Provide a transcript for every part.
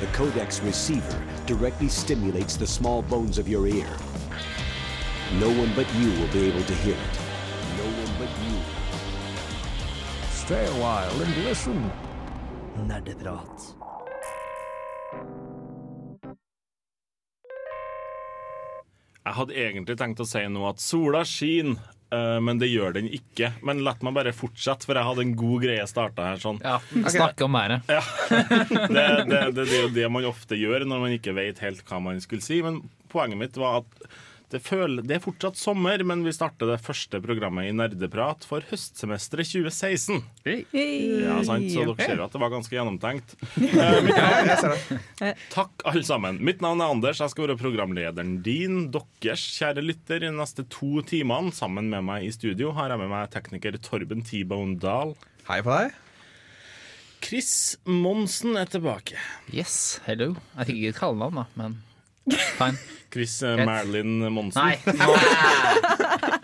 The codex receiver directly stimulates the small bones of your ear. No one but you will be able to hear it. No one but you. Stay a while and listen. Nerdeprat. Jeg hadde egentlig tenkt å si nå at sola skinner, eh, men det gjør den ikke. Men la meg bare fortsette, for jeg hadde en god greie starta her. sånn. Ja, Snakke om været. Det, det, det, det er jo det man ofte gjør når man ikke vet helt hva man skulle si. Men poenget mitt var at det, føler, det er fortsatt sommer, men vi starter det første programmet i Nerdeprat for høstsemesteret 2016. Ja, sant? Så dere ser jo at det var ganske gjennomtenkt. Eh, navn, takk, alle sammen. Mitt navn er Anders. Jeg skal være programlederen din, deres kjære lytter, i de neste to timene. Sammen med meg i studio har jeg med meg tekniker Torben T-Bone Dahl. Hei på deg. Chris Monsen er tilbake. Yes, hello. Jeg fikk ikke et kallenavn, da, men fine. Chris eh, Greit. Marilyn Monsen. Nei.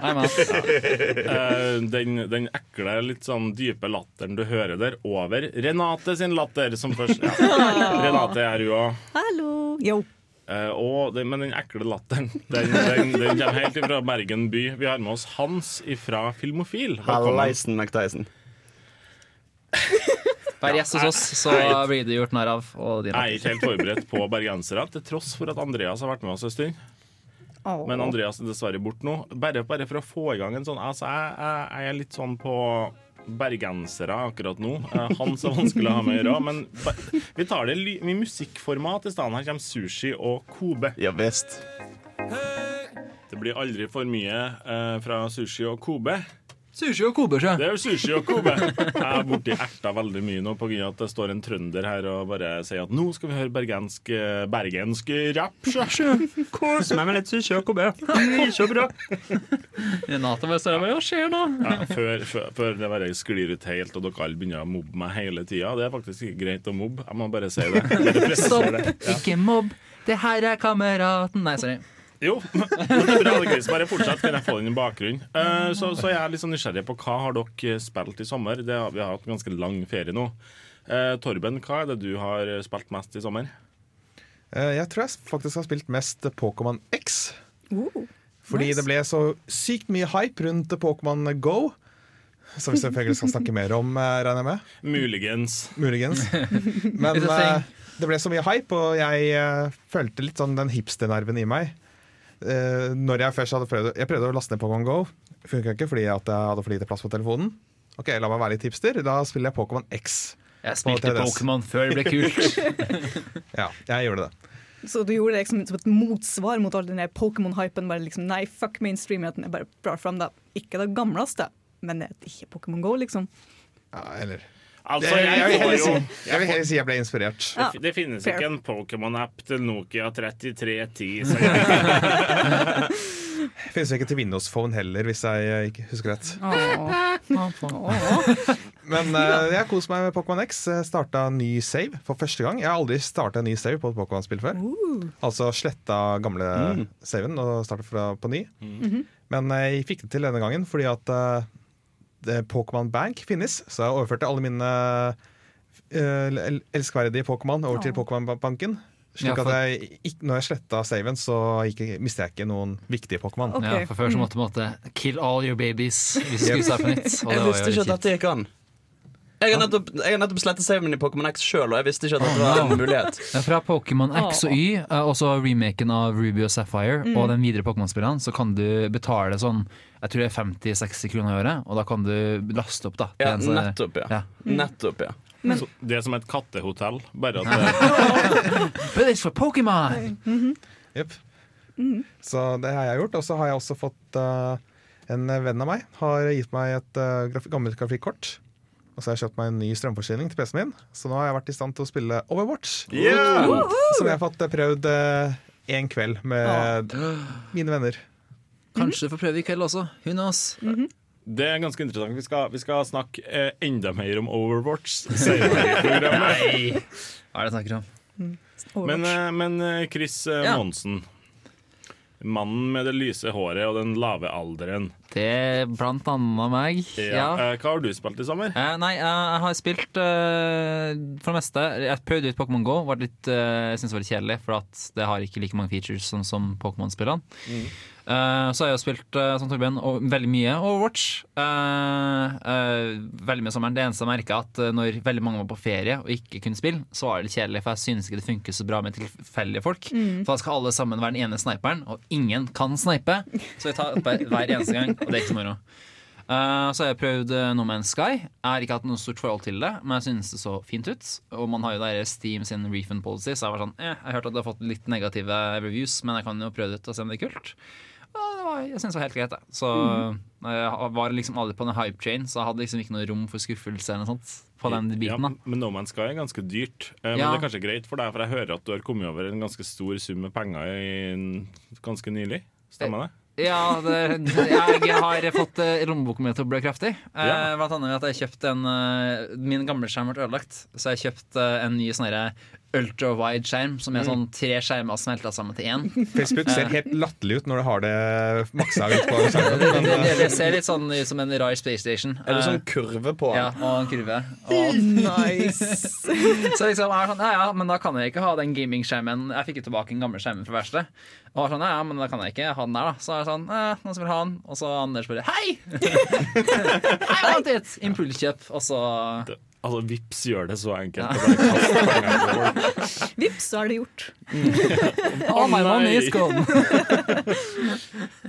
Nei, man. Eh, den, den ekle, litt sånn dype latteren du hører der, over Renate sin latter, som først ja. Renate er jo. Hallo. Yo. Uh, og den, men den ekle latteren, den, den, den kommer helt fra Bergen by. Vi har med oss Hans ifra Filmofil. Halleisen Hallaisen McDyson. Vær gjest hos oss, så blir det gjort narr av. Og din Jeg er ikke helt forberedt på bergensere, til tross for at Andreas har vært med oss en stund. Men Andreas er dessverre borte nå. Bare, bare for å få i gang en sånn Altså, jeg, jeg, jeg er litt sånn på bergensere akkurat nå. Hans Han er vanskelig å ha med å gjøre. Men vi tar det i musikkformat i stedet. Her kommer sushi og Kobe. Ja visst. Det blir aldri for mye eh, fra sushi og Kobe. Sushi og Kobe, sjø. Det er jo sushi og Kobe. Jeg er borti erta veldig mye nå pga. at det står en trønder her og bare sier at nå skal vi høre bergensk, eh, bergensk rapp. sjø. Kos meg med litt sushi og kobe. Så bra. Renate bare står der Hva skjer nå? Ja, før, før, før det bare sklir ut helt og dere alle begynner å mobbe meg hele tida. Det er faktisk ikke greit å mobbe. Jeg må bare si det. Stopp. Ja. ikke mobb. Det her er kameraten Nei, sorry. Jo, men det bra. det. Bare fortsett, kan jeg få den i bakgrunnen. Uh, så, så jeg er litt sånn nysgjerrig på hva har dere spilt i sommer. Det, vi har hatt en ganske lang ferie nå. Uh, Torben, hva er det du har spilt mest i sommer? Uh, Jeg tror jeg faktisk har spilt mest Pokémon X. Uh, Fordi nice. det ble så sykt mye hype rundt Pokémon Go. Som vi selvfølgelig skal snakke mer om, eh, regner jeg med. Muligens. Muligens. Men det ble så mye hype, og jeg følte litt sånn den hipsternerven i meg. Eh, når jeg først hadde prøvd Jeg prøvde å laste ned Pokémon Go. Funka ikke fordi at jeg hadde for lite plass på telefonen. Ok, La meg være litt hipster. Da spiller jeg Pokémon X. Jeg spilte 3DS. Pokémon før det ble kult. Ja, jeg gjorde det. Så du gjorde det liksom som et motsvar mot all den der Pokémon-hypen? Bare liksom, Nei, fuck mainstreamigheten. Jeg bare drar fram det. Ikke det gamleste, men det er ikke Pokémon Go, liksom. Ja, eller Altså, jeg, jeg, vil jo si, jeg vil heller si jeg ble inspirert. Ja, Det finnes fair. ikke en Pokémon-app til Nokia 3310. Det Finnes jo ikke til Windows Phone heller, hvis jeg ikke husker rett. Men uh, jeg koser meg med Pokémon X. Starta ny save for første gang. Jeg har aldri starta en ny save på et Pokémon-spill før. Altså sletta gamle saven og starta på ny. Men eh, jeg fikk det til denne gangen fordi at det- Pokémon Bank finnes. Så jeg overførte alle mine uh, elskverdige Pokémon over til. Pokémon-banken. Slik at jeg, når jeg sletta saven, så gikk, mistet jeg ikke noen viktige Pokémon. Okay. Ja, for før så måtte du måtte kill all your babies hvis du skulle starte på nytt. Og det Jeg var visste jo ikke at litt dette gikk an. Jeg har nettopp, jeg har nettopp slettet saven min i Pokémon X sjøl, og jeg visste ikke at dette var en mulighet. Fra Pokémon X og Y, også og så remaken av Ruby og Sapphire, og den videre Pokémon-spillene, så kan du betale sånn Jeg tror det er 50-60 kroner i året, og da kan du laste opp, da. Ja, en sånn- nettopp, ja. Ja. Nettopp, ja. så det er som et kattehotell, bare at det, But it's for Pokémon! Jep. Så det har jeg gjort. Og så har jeg også fått uh, En venn av meg har gitt meg et uh, graf gammelt grafikkort. Og så har jeg kjøpt meg en ny strømforsyning til PC-en min. Så nå har jeg vært i stand til å spille Overwatch. Som jeg har fått eh, prøvd én kveld med mine venner. Kanskje du får prøve i kveld også. Who knows? det er ganske interessant. Vi skal, vi skal snakke eh, enda mer om Overwatch senere. Hva er det jeg snakker om? Men, eh, men eh, Chris eh, Ja. Monsen, Mannen med det lyse håret og den lave alderen. Det er blant annet meg. Ja. Ja. Eh, Hva har du spilt i sommer? Eh, nei, jeg, jeg har spilt eh, for det meste. Jeg prøvde ut Pokémon GO. Var litt, eh, jeg synes det var litt kjedelig, for at det har ikke like mange features som, som Pokémon-spillene. Eh, så har jeg jo spilt eh, som Torbjørn, og veldig mye Overwatch. Eh, eh, veldig mye sommeren. Det eneste jeg merka, at eh, når veldig mange var på ferie og ikke kunne spille, så var det litt kjedelig, for jeg synes ikke det funker så bra med tilfeldige folk. For da skal alle sammen være den ene sniperen, og ingen kan snipe. Så vi tar hver, hver eneste gang, og det er ikke så moro. Uh, så har jeg prøvd No Man's Sky. Jeg har ikke hatt noe stort forhold til det, men jeg synes det så fint ut. Og man har jo der Steam sin refund policy, så jeg var sånn eh, Jeg har hørt at det har fått litt negative reviews, men jeg kan jo prøve det ut og se om det er kult. Det var, jeg synes det var helt greit, det. Så jeg var liksom aldri på en hype train, så jeg hadde liksom ikke noe rom for skuffelse eller noe sånt på den biten. da men No Man's Sky er ganske dyrt. Eh, Men Ja. det er kanskje greit for deg, for jeg hører at du har kommet over en ganske stor sum med penger i, ganske nylig. Stemmer det? Ja, det, jeg har fått eh, lommeboka mi til å blø kraftig. Eh, Ja. Blant annet at jeg kjøpte en eh, Min gamle skjerm ble ødelagt, så jeg kjøpte eh, en ny sånn ultra-wide skjerm, som er sånn tre skjermer smelta sammen til én. Facebook ser helt latterlig ut når du har det maksa ut på Det, skjermen. det, Men, det, det ser litt sånn ut som en rar Space Station. Er det Eh, sånn kurve på Ja, og en kurve. Og, Nice. så liksom, jeg er sånn, ja, ja, men da kan jeg ikke ha den gamingskjermen. Jeg fikk jo tilbake den gamle skjermen fra verkstedet. Og var sånn, ja, ja, men da kan jeg ikke ha den der, da. Så er jeg sånn, eh, noen som vil ha den? Og så Anders bare hei! Hei, vent litt! Impulskjøp. Og så det altså, Vips gjør det så enkelt. Ja. å. Vips, så er det gjort. All my money nei. is gone.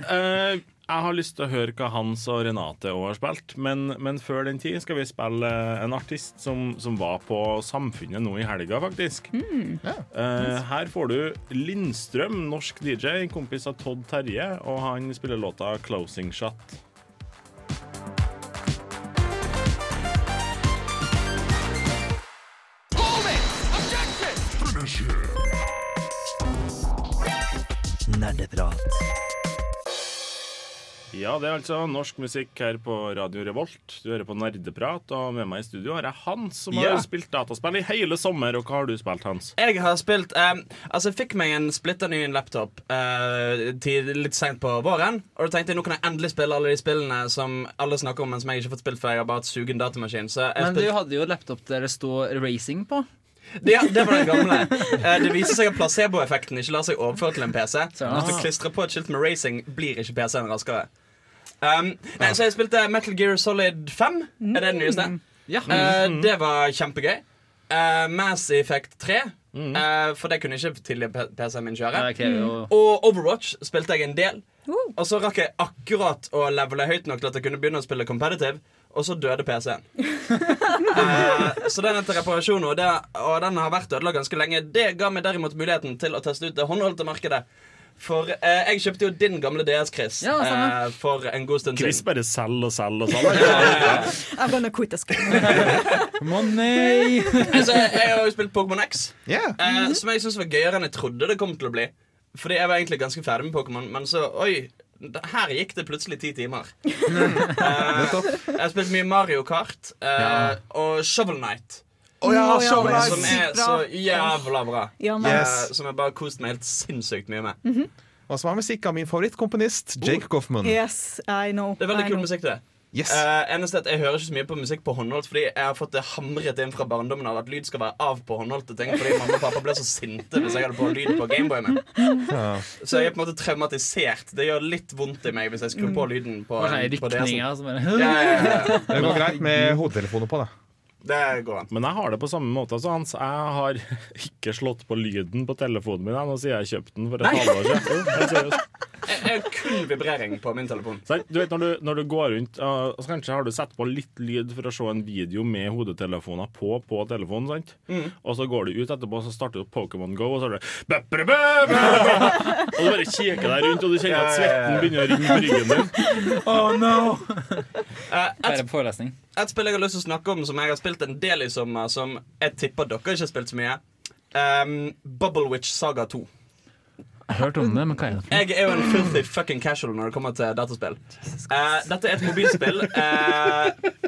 Eh, jeg har lyst til å høre hva Hans og Renate òg har spilt, men, men før den tid skal vi spille en artist som, som var på Samfunnet nå i helga, faktisk. Eh, her får du Lindstrøm, norsk DJ, en kompis av Todd Terje, og han spiller låta 'Closing Shot'. Nerdeprat. Ja, det er altså norsk musikk her på Radio Revolt. Du hører på Nerdeprat, og med meg i studio har jeg Hans, som har spilt dataspill i hele sommer. Og hva har du spilt, Hans? Jeg har spilt eh, Altså, jeg fikk meg en splitter ny laptop eh, til litt seint på våren. Og da tenkte jeg nå kan jeg endelig spille alle de spillene som alle snakker om, men som jeg ikke har fått spilt før jeg har bare hatt sugen datamaskin. Så jeg Men du hadde jo laptop der det sto 'racing' på. Ja, det var den gamle. Eh, det viser seg at placeboeffekten ikke lar seg overføre til en PC. Så- Hvis du klistrer på et skilt med 'racing', blir ikke PC-en raskere. Um, nei, så jeg spilte Metal Gear Solid 5. Er det det nyeste? Ja. Uh, det var kjempegøy. Uh, Mass Effect 3. Uh, for det kunne ikke tidligere PC-en min kjøre. Det krever Og Overwatch spilte jeg en del. Og så rakk jeg akkurat å levele høyt nok til at jeg kunne begynne å spille competitive. Og så døde PC-en. Eh, så den er til reparasjon, og, det, og den har vært ødelagt ganske lenge. Det ga meg derimot muligheten til å teste ut det håndholdte markedet. For eh, jeg kjøpte jo din gamle DS, Chris, Ja, eh, for en god stund Chris siden. bare selger og selger og selger. I'm gonna quit this game. Money! Altså, jeg har jo spilt Pokémon X, yeah. eh, som jeg syns var gøyere enn jeg trodde det kom til å bli. Fordi jeg var egentlig ganske ferdig med Pokémon, men så Oi, her gikk det plutselig ti timer. uh, jeg har spilt mye Mario Kart eh, og Shovel Knight. Oh, ja, oh, ja, Shovel er Som er så jævla bra. Ja, Yes. Uh, som jeg bare har kost meg helt sinnssykt mye med. Og som har musikk av min favorittkomponist, Jake Goffman. Yes, I know. Det er veldig I kul know. musikk, det. Yes. Uh, eneste at Jeg hører ikke så mye på musikk på håndholdt, fordi jeg har fått det hamret inn fra barndommen av at lyd skal være av på håndholdte ting. Fordi mamma og pappa ble så sinte hvis jeg hadde på lyd på Gameboyen min. Ja. Så jeg er på en måte traumatisert. Det gjør litt vondt i meg hvis jeg skrur på lyden på, sånn på rykninger som Ja, ja, ja, ja. Det går greit med hodetelefoner på, da. Det går an. Men jeg har det på samme måte Altså, Hans. Jeg har ikke slått på lyden på telefonen min Nå siden jeg kjøpte den for et halvår siden. Jeg kun vibrering på min telefon. Så, Du vet når du, når du går rundt uh, så Kanskje har du satt på litt lyd for å se en video med hodetelefoner på på telefonen. sant? Mm. Og så går du ut etterpå så starter du Pokémon Go, og så er det bæ. Og du bare kikker deg rundt, og du kjenner at svetten begynner å ringe på ryggen din. Oh no! Uh, et, forelesning. et spill jeg har lyst til å snakke om, som jeg har spilt en del i sommer, som jeg tipper dere ikke har spilt så mye. Um, Bubble Witch Saga 2. Hørt om det, men hva er det? Jeg er jo en filthy fucking casual når det kommer til dataspill. Uh, dette er et mobilspill. Uh,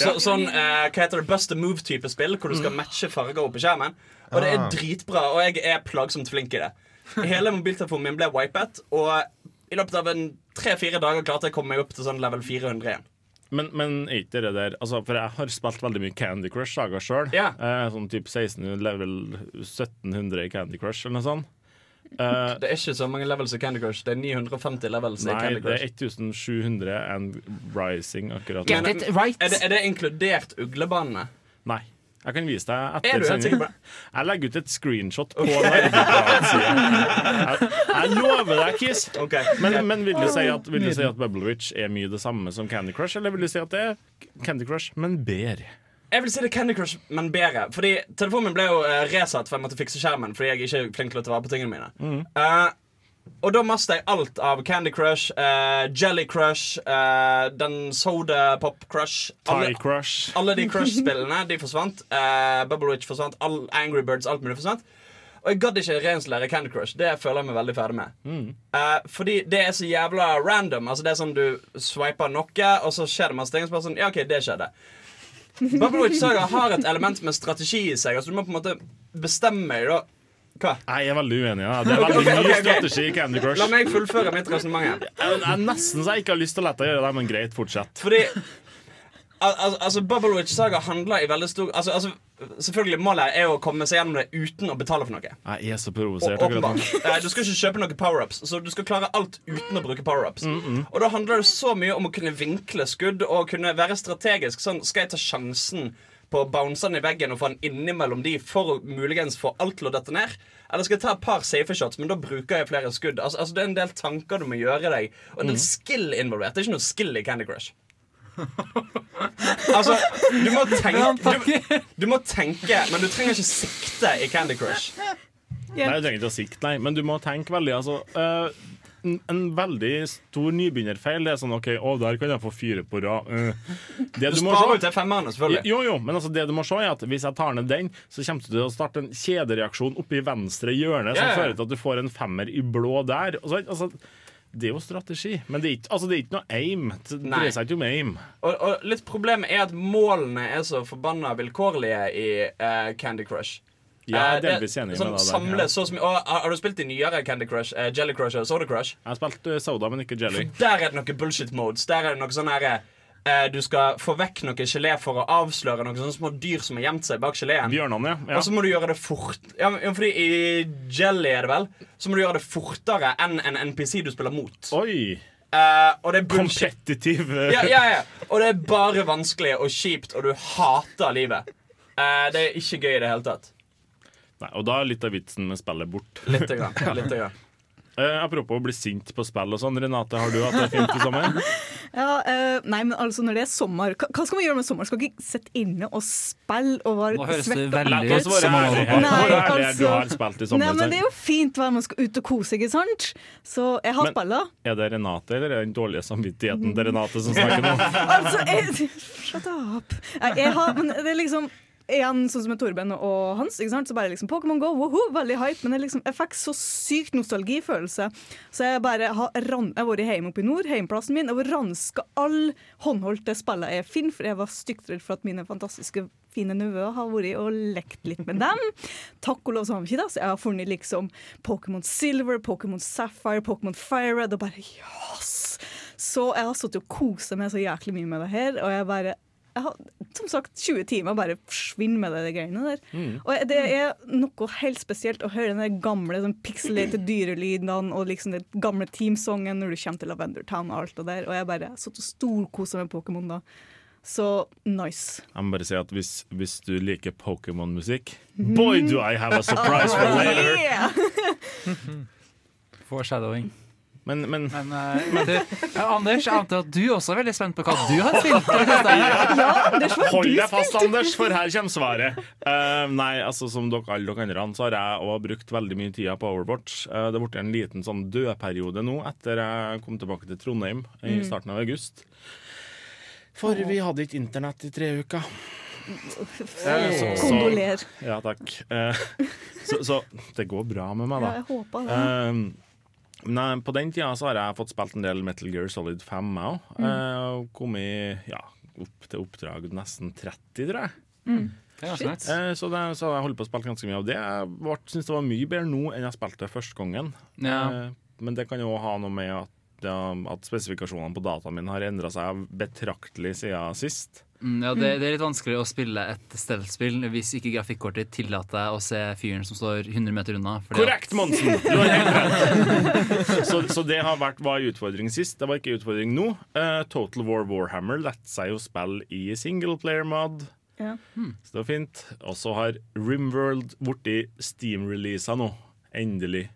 så, sånn, uh, hva heter det, Bust a Move-type spill, hvor du skal matche farger opp på skjermen. Og det er Ah. dritbra, og jeg er plagsomt flink i det. Hele mobiltelefonen min ble wipet, og i løpet av tre-fire dager klarte jeg å komme meg opp til sånn level 400 igjen. Men, men ikke det der altså, For jeg har spilt veldig mye Candy Crush Saga sjøl. Yeah. Eh, sånn type 16, level 1700 i Candy Crush eller noe sånt. Eh, Det er ikke så mange levels i Candy Crush. Det er 950 levels i nei, Candy det er 1700 and rising akkurat Get it right! Er det, er det inkludert uglebanene? Nei. Jeg kan vise deg Er etter du helt sikker? Jeg legger ut et screenshot på Nerdeprat-sida. Jeg, jeg lover deg, Kiss. Okay. Men, men vil, du si at, vil du si at Bubble Witch er mye det samme som Candy Crush, eller vil du si at det er Candy Crush, men bedre? Jeg vil si det er Candy Crush, men bedre. Fordi Telefonen min ble jo uh, resatt, for jeg måtte fikse skjermen. Fordi jeg ikke er flink til å ta vare på tingene mine. Eh, og da mistet jeg alt av Candy Crush, uh, Jelly Crush, eh, den Soda Pop Crush alle, Thai Crush. alle de Crush-spillene de forsvant. Eh, Bubble Witch forsvant. All Angry Birds, alt mulig forsvant. Og jeg gadd ikke reinstallere Candy Crush. Det føler jeg meg veldig ferdig med. Eh, fordi det er så jævla random. Altså Det er sånn Du swiper noe, og så skjer det masse ting. Og så bare sånn, ja ok, det skjedde Bubble Witch Saga har et element med strategi i seg. Altså Du må på en måte bestemme deg. da Hva? Jeg er veldig uenig. Ja. Det er veldig okay, mye ok, ok. strategi i Candy Crush. La meg fullføre mitt resonnement. Nesten så jeg ikke har lyst til å la deg gjøre det, men greit, fortsett. Fordi al al altså Bubble Witch Saga handler i veldig stor altså, altså, Selvfølgelig Målet er å komme seg gjennom det uten å betale for noe. Jeg er så provosert Du skal ikke kjøpe noen power-ups, så du skal klare alt uten å bruke power-ups. Og da handler det så mye om å kunne vinkle skudd og kunne være strategisk. Sånn, skal jeg ta sjansen på å bounce den i veggen og få den innimellom de for å muligens få alt til å dette ned? Eller skal jeg ta et par safe shots, men da bruker jeg flere skudd? Altså, altså Det er en del tanker du må gjøre deg, og en del skill involvert. Det er ikke noe skill i Candy Crush. altså, du må tenke du, du må tenke, men du trenger ikke sikte i Candy Crush. Nei, du trenger ikke å sikte, nei, men du må tenke veldig altså, uh, en, en veldig stor nybegynnerfeil Det er sånn OK, å, der kan jeg få fire på rad. Det Du du må sparer jo til femmerne, selvfølgelig. jo, jo, men altså det du må se er at Hvis jeg tar ned den, så kommer du til å starte en kjedereaksjon oppe i venstre hjørne som Ja, ja. fører til at du får en femmer i blå der. Og så, altså, det er jo strategi, men det er ikke, altså, det er ikke noe aim. Det dreier seg ikke om aim. Og, og litt problemet er at målene er så forbanna vilkårlige i uh, Candy Crush. Ja, det, Eh, det- med sånn, samle ja. mye og, har, du spilt de nyere Candy Crush? uh, Jelly Crush og Soda Crush? Jeg har spilt uh, Soda, men ikke Jelly. Der er det noen bullshit modes. Der er det noe sånn herre eh, Du skal få vekk noe gelé for å avsløre noen sånne små dyr som har gjemt seg bak geleen. Bjørnene, ja. ja. Og så må du gjøre det fort Ja, fordi i Jelly er det vel Så må du gjøre det fortere enn en NPC du spiller mot. Oi! Uh, og det er Kompetitiv. Ja, ja, ja. Og det er bare vanskelig og kjipt, og du hater livet. Uh, det er ikke gøy i det hele tatt. Nei, og da er litt av vitsen med spillet bort. Litt, grann. litt grann. Eh, apropos å bli sint på spill og sånn. Renate, har du hatt det fint i sommer? Ja, eh, nei, men altså når det er sommer Hva, hva skal man gjøre med sommer? Skal ikke sitte inne og spille og være svett og veldig ut som man her. Nei, Hvor ærlig er du har spilt i sommer. Nei, men Det er jo fint hver man skal ut og kose, ikke sant? Så jeg har spilla. Er det Renate, eller er det den dårlige samvittigheten til Renate som snakker nå? Altså, jeg, shut up. Jeg har, men det er liksom Igjen, sånn som med Torben og Hans. Ikke sant? Så bare liksom Pokémon Go, woho, veldig hype. Men jeg, liksom, jeg fikk så sykt nostalgifølelse. Så jeg bare har vært hjemme oppe i nord, hjemplassen min. Jeg har ranska alle håndholdte spillene jeg finner, for jeg var stygt redd for at mine fantastiske fine nevøer har vært og lekt litt med dem. Takk og lov så har vi ikke det. Så jeg har funnet liksom Pokémon Silver, Pokémon Sapphire, Pokémon Fire Red, og bare yes! Så jeg har sittet og kost meg så jæklig mye med det her, og jeg bare jeg har som sagt 20 timer bare forsvinner med det, de greiene der. Og det er noe helt spesielt å høre den gamle sånn pixelerte dyrelydene og liksom den gamle teamsongen når du kommer til Lavender Town og alt det der. Og jeg bare satt og storkosa med Pokémon da. Så nice. Jeg må bare si at hvis, hvis du liker Pokémon-musikk Boy, do I have a surprise for later! Foreshadowing. Men, men Men, men du, ja, Anders, jeg antar at du også er veldig spent på hva du har spilt. Ja, Anders, hold deg fast. Anders, for her kommer svaret. Uh, nei, altså Som dere, alle dere andre så har jeg også brukt veldig mye tid på Overwatch. Uh, det har blitt en liten sånn dødperiode nå etter jeg kom tilbake til Trondheim i Mm. starten av august. For vi hadde ikke internett i tre uker. Eh, Kondoler. Ja, takk. Uh, så, så det går bra med meg, da. Ja, jeg håper det. Nei, på den tida så har jeg fått spilt en del Metal Gear Solid 5 jeg òg. Mm. Uh, Kommet ja, opp til oppdrag nesten 30, tror jeg. Mm. Er. Eh, så, det, så jeg holder på å spille ganske mye av det. Jeg syns det var mye bedre nå enn jeg spilte første gangen. Ja. Eh, men det kan jo ha noe med at, ja, at spesifikasjonene på dataen min har endra seg betraktelig siden sist. Mm, ja, det, det er litt vanskelig å spille et stealth-spill hvis ikke grafikkortet tillater deg å se fyren som står 100 meter unna. Korrekt, Monsen! Du har helt rett. Så, så det har vært, var utfordring sist. Det var ikke utfordring nå. Uh, Total War Warhammer lette seg jo spille i singleplayer-mod. Ja. Så det var fint. Og så har Rimworld blitt Steam-releasa nå. Endelig.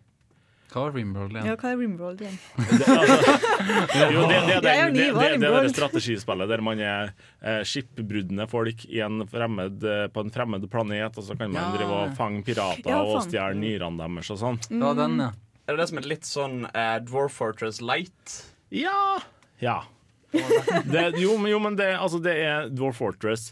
Hva var Rimworld igjen? Ja, hva er Rimworld igjen? Jo, det, det, det, er det, det, det, det, er det strategispillet der man er eh, skipbruddende folk i en fremmed, eh, på en fremmed planet, og så kan man Ja. drive og fange pirater Ja, og stjele nyrene deres og sånn. Ja, den, ja. Er det det som er litt sånn eh, Dwarf Fortress Light? Ja. ja. Det, jo, men- jo, men det, altså, det er Dwarf Fortress.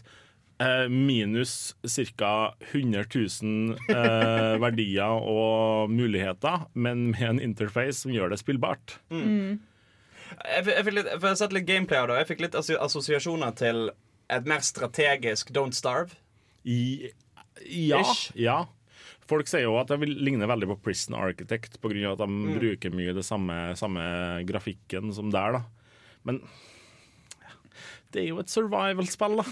Eh, minus ca. 100 000 eh, verdier og muligheter, men med en interface som gjør det spillbart. Jeg, fikk- jeg, fikk litt, for jeg har litt gameplay av det, jeg fikk litt assosiasjoner til et mer strategisk Don't Starve. I, ja, ja. Folk sier jo at det vil ligne veldig på Prison Architect pga. at de bruker mye det samme, samme grafikken som der. da Men det er jo et survival-spill, da.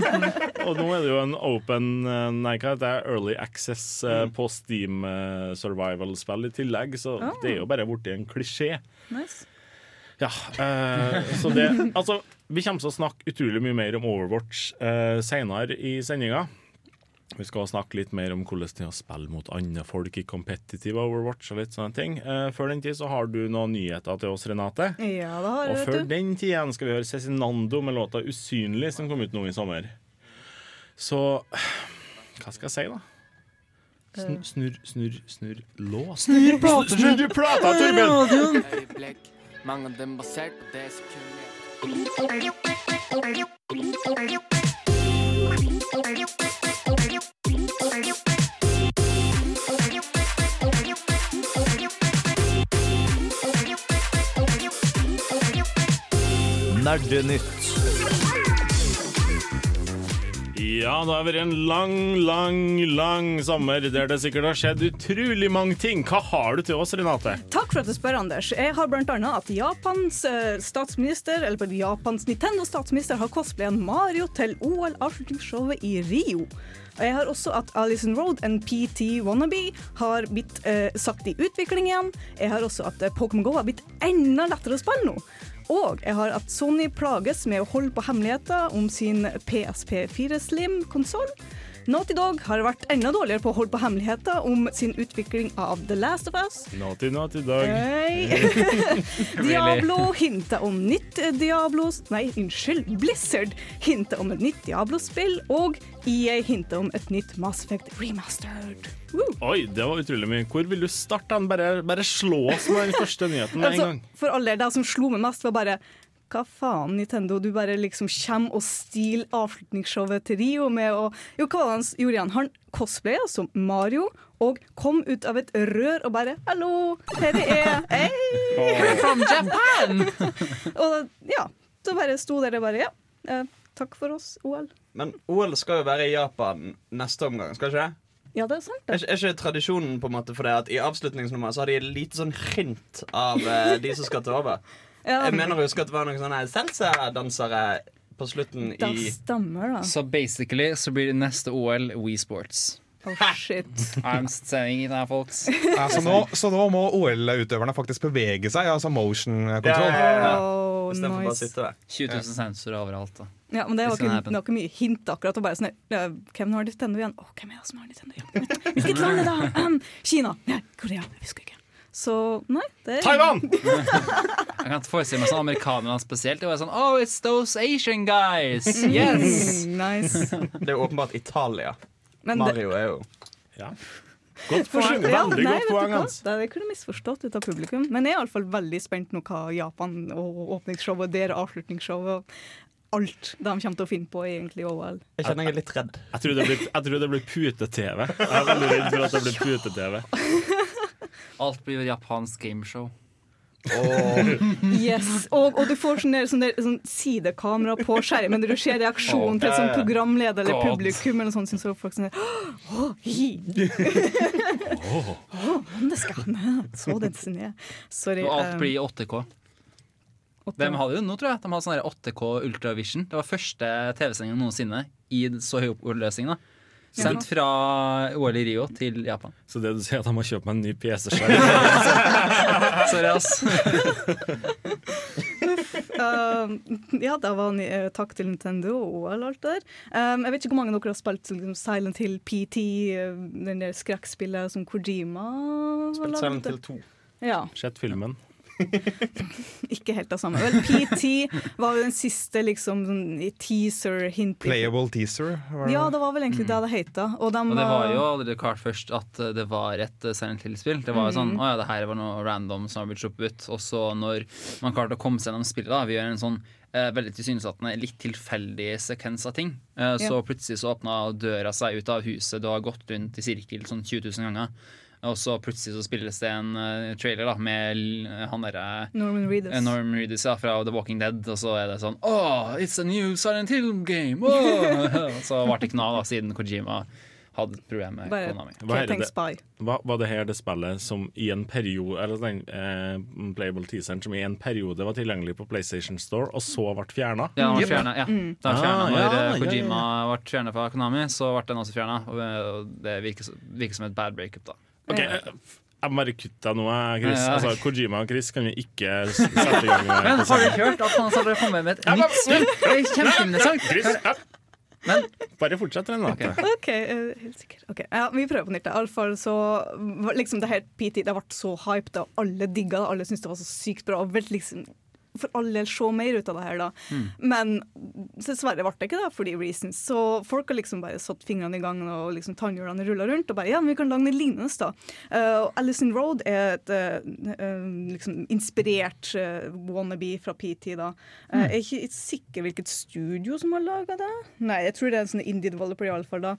og nå er det jo en open eh, Nei, hva heter det? Early access mm. på Steam eh, survival-spill i tillegg, så det er jo bare blitt en klisjé. Nice. Ja, eh, så det Altså, vi kommer til å snakke utrolig mye mer om Overwatch eh, senere i sendinga. Vi skal snakke litt mer om hvordan det er å spille mot andre folk i competitive Overwatch og litt sånne ting. Eh, før den tid så har du noen nyheter til oss, Renate. Ja, det har Og jeg, før vet du. den tid igjen skal vi høre Cezinando med låta 'Usynlig', som kom ut nå i sommer. Så hva skal jeg si, da? Sn snurr, snurr, snurr lås. Snurr plata, snurr plata, Torbjørn! øyeblikk. Mange av dem basert på det sekundet. Nerdenytt. Ja, det har vært en lang, lang, lang sommer der det sikkert har skjedd utrolig mange ting. Hva har du til oss, Renate? Takk for at du spør, Anders. Jeg har blant annet at Japans eh, statsminister, eller Japans Nintendo-statsminister har cosplayen Mario til OL-avslutningsshowet i Rio. Og jeg har også at Alison Road, en PT wannabe, har blitt eh, satt i utvikling igjen. Jeg har også at eh, Pokémon GO har blitt enda lettere å spille nå. Og jeg har at Sony plages med å holde på hemmeligheter om sin PSP4 Slim-konsoll. Naughty Dog har vært enda dårligere på å holde på hemmeligheter om sin utvikling av The Last of Us. Naughty, naughty dog. Diablo hinter om nytt Diablos Nei, unnskyld. Blizzard hinter om et nytt Diablo-spill. Og EA hinter om et nytt Mass Effect Remastered. Woo. Oi, det var utrolig mye. Hvor vil du starte? Bare, bare slå oss med den første nyheten med en Altså, gang. for alle del, det som slo meg mest, var bare hva faen, Nintendo? Du bare liksom kommer og stiler avslutningsshowet til Rio med å Jo, hva var det han gjorde han? Han cosplaya som Mario og kom ut av et rør og bare 'Hallo, her er jeg'. Hey. From Japan! Og ja, så bare sto der og bare Ja, eh, takk for oss, OL. Men OL skal jo være i Japan neste omgang, skal ikke det? Ja, det er sant, det. er ikke tradisjonen på en måte for det at i avslutningsnummeret så har de et lite sånn hint av eh, de som skal ta over? Jeg mener å huske at det var noen sånne salsa-dansere på slutten det i stemmer, da. Så basically så blir det neste OL We Sports. Oh, shit. I'm saying it folks. Ja, så, nå, så nå må OL-utøverne faktisk bevege seg, altså motion-kontroll. Ja, ja. Oh, nice. 20 000 sensorer overalt. da. Ja, men det var ikke, det var ikke mye hint akkurat. Bare sånn, ja, hvem har Nintendo igjen? Å, hvem er det som har Nintendo igjen? Hvilket land er det? da! Um, Kina! Nei, Korea. Jeg husker ikke. Så nei, det er Taiwan! Jeg kan forestille meg sånn amerikanerne spesielt. Det var sånn Oh, it's those Asian guys! Yes! Mm, nice. Det er jo åpenbart Italia. Men det, Mario er jo Ja. Godt poeng. Ja, Veldig nei, godt poeng. Hans. Det kunne misforstått ut av publikum. Men jeg er iallfall veldig spent nå hva Japan og åpningsshowet, der, avslutningsshowet og alt de kommer til å finne på egentlig i OL. Jeg kjenner jeg er litt redd. Jeg tror det blir, jeg tror det blir pute-TV. Jeg er veldig redd for at det blir pute-TV. Alt blir japansk gameshow. Yes. Og, og du får sånn, der, sånn, der, sånn sidekamera på skjermen der du ser reaksjonen til sånn programleder eller God. publikum. Eller sånt, så folk sånn Åh, hi. Mennesker. Så den sin er. Sorry. Og alt eh, blir i 8K. åtte- De hadde jo nå, tror jeg. De hadde sånn der 8K Ultravision. Det var første TV-sending noensinne i så høy oppløsning. da Sendt fra OL i Rio til Japan. Så det du sier, at jeg må kjøpe meg en ny PC-skjerm? Sorry, ass. Uh, ja, det var en, uh, takk til Nintendo og OL og alt det der. Um, jeg vet ikke hvor mange av dere har spilt liksom, Silent Hill PT, uh, den der skrekkspillet som Kojima har Spilt. Silent Hill 2. Ja, Sett filmen. ikke helt det samme. Vel, PT var jo den siste liksom sånn i teaser, hint Playable teaser. Var det? Ja, det var vel egentlig det det het. Og, de, Og det var jo eh, aldri klart først at det var et eh, Silent Hill-spill. Det var jo sånn, å ja, det her var noe random som har blitt sluppet ut. Og så når man klarte å komme seg gjennom spillet, da, vi gjør en sånn eh, veldig tilsynelatende litt tilfeldig sekvens av ting, eh, så Ja. plutselig så åpna døra seg ut av huset, du har gått rundt i sirkel sånn 20 000 ganger. Og så plutselig så spilles det en uh, trailer da med han derre Norman Reedus. uh, Norman Reedus ja, fra The Walking Dead, og så er det sånn Oh, it's a new Silent Hill game! Oh! så ble det ikke noe av da, siden Kojima hadde et problem med Bare Konami. Hva er det? Hva, var det her det spillet som i en periode Eller den eh, playable teaseren som i en periode var tilgjengelig på PlayStation Store, og så ble fjerna? Ja, den ble fjernet, ja. Mm. ble fjernet Ah, når ja, Kojima ja, ja. Ble fjernet fra Konami, så ble den også fjerna. Og det virker, virker som et bad breakup, da. Ok, eh, Jeg må bare kutte deg nå, Chris. Ja, ja. Altså, Kojima og Chris kan vi ikke sette i gang med. Men har du hørt at han har kommet med et nytt spill? Det er kjempeinteressant. Men Bare fortsett, Renate. OK, uh, helt sikker. Okay. Ja, vi prøver på nytt. Iallfall så liksom det her PT det ble så hyped, og alle digga det. Alle syntes det var så sykt bra. Og veldig liksom for all del se mer ut av det her, da. Men dessverre ble det ikke det, for de reasons. Så folk har liksom bare satt fingrene i gangen og liksom tannhjulene rulla rundt. Og bare ja, men vi kan lage noe lignende, da. Uh, Alison Road er et uh, liksom inspirert wannabe fra PT, da. Mm. Jeg er ikke sikker hvilket studio som har laga det. Nei, jeg tror det er en sånn indie developer, iallfall. da.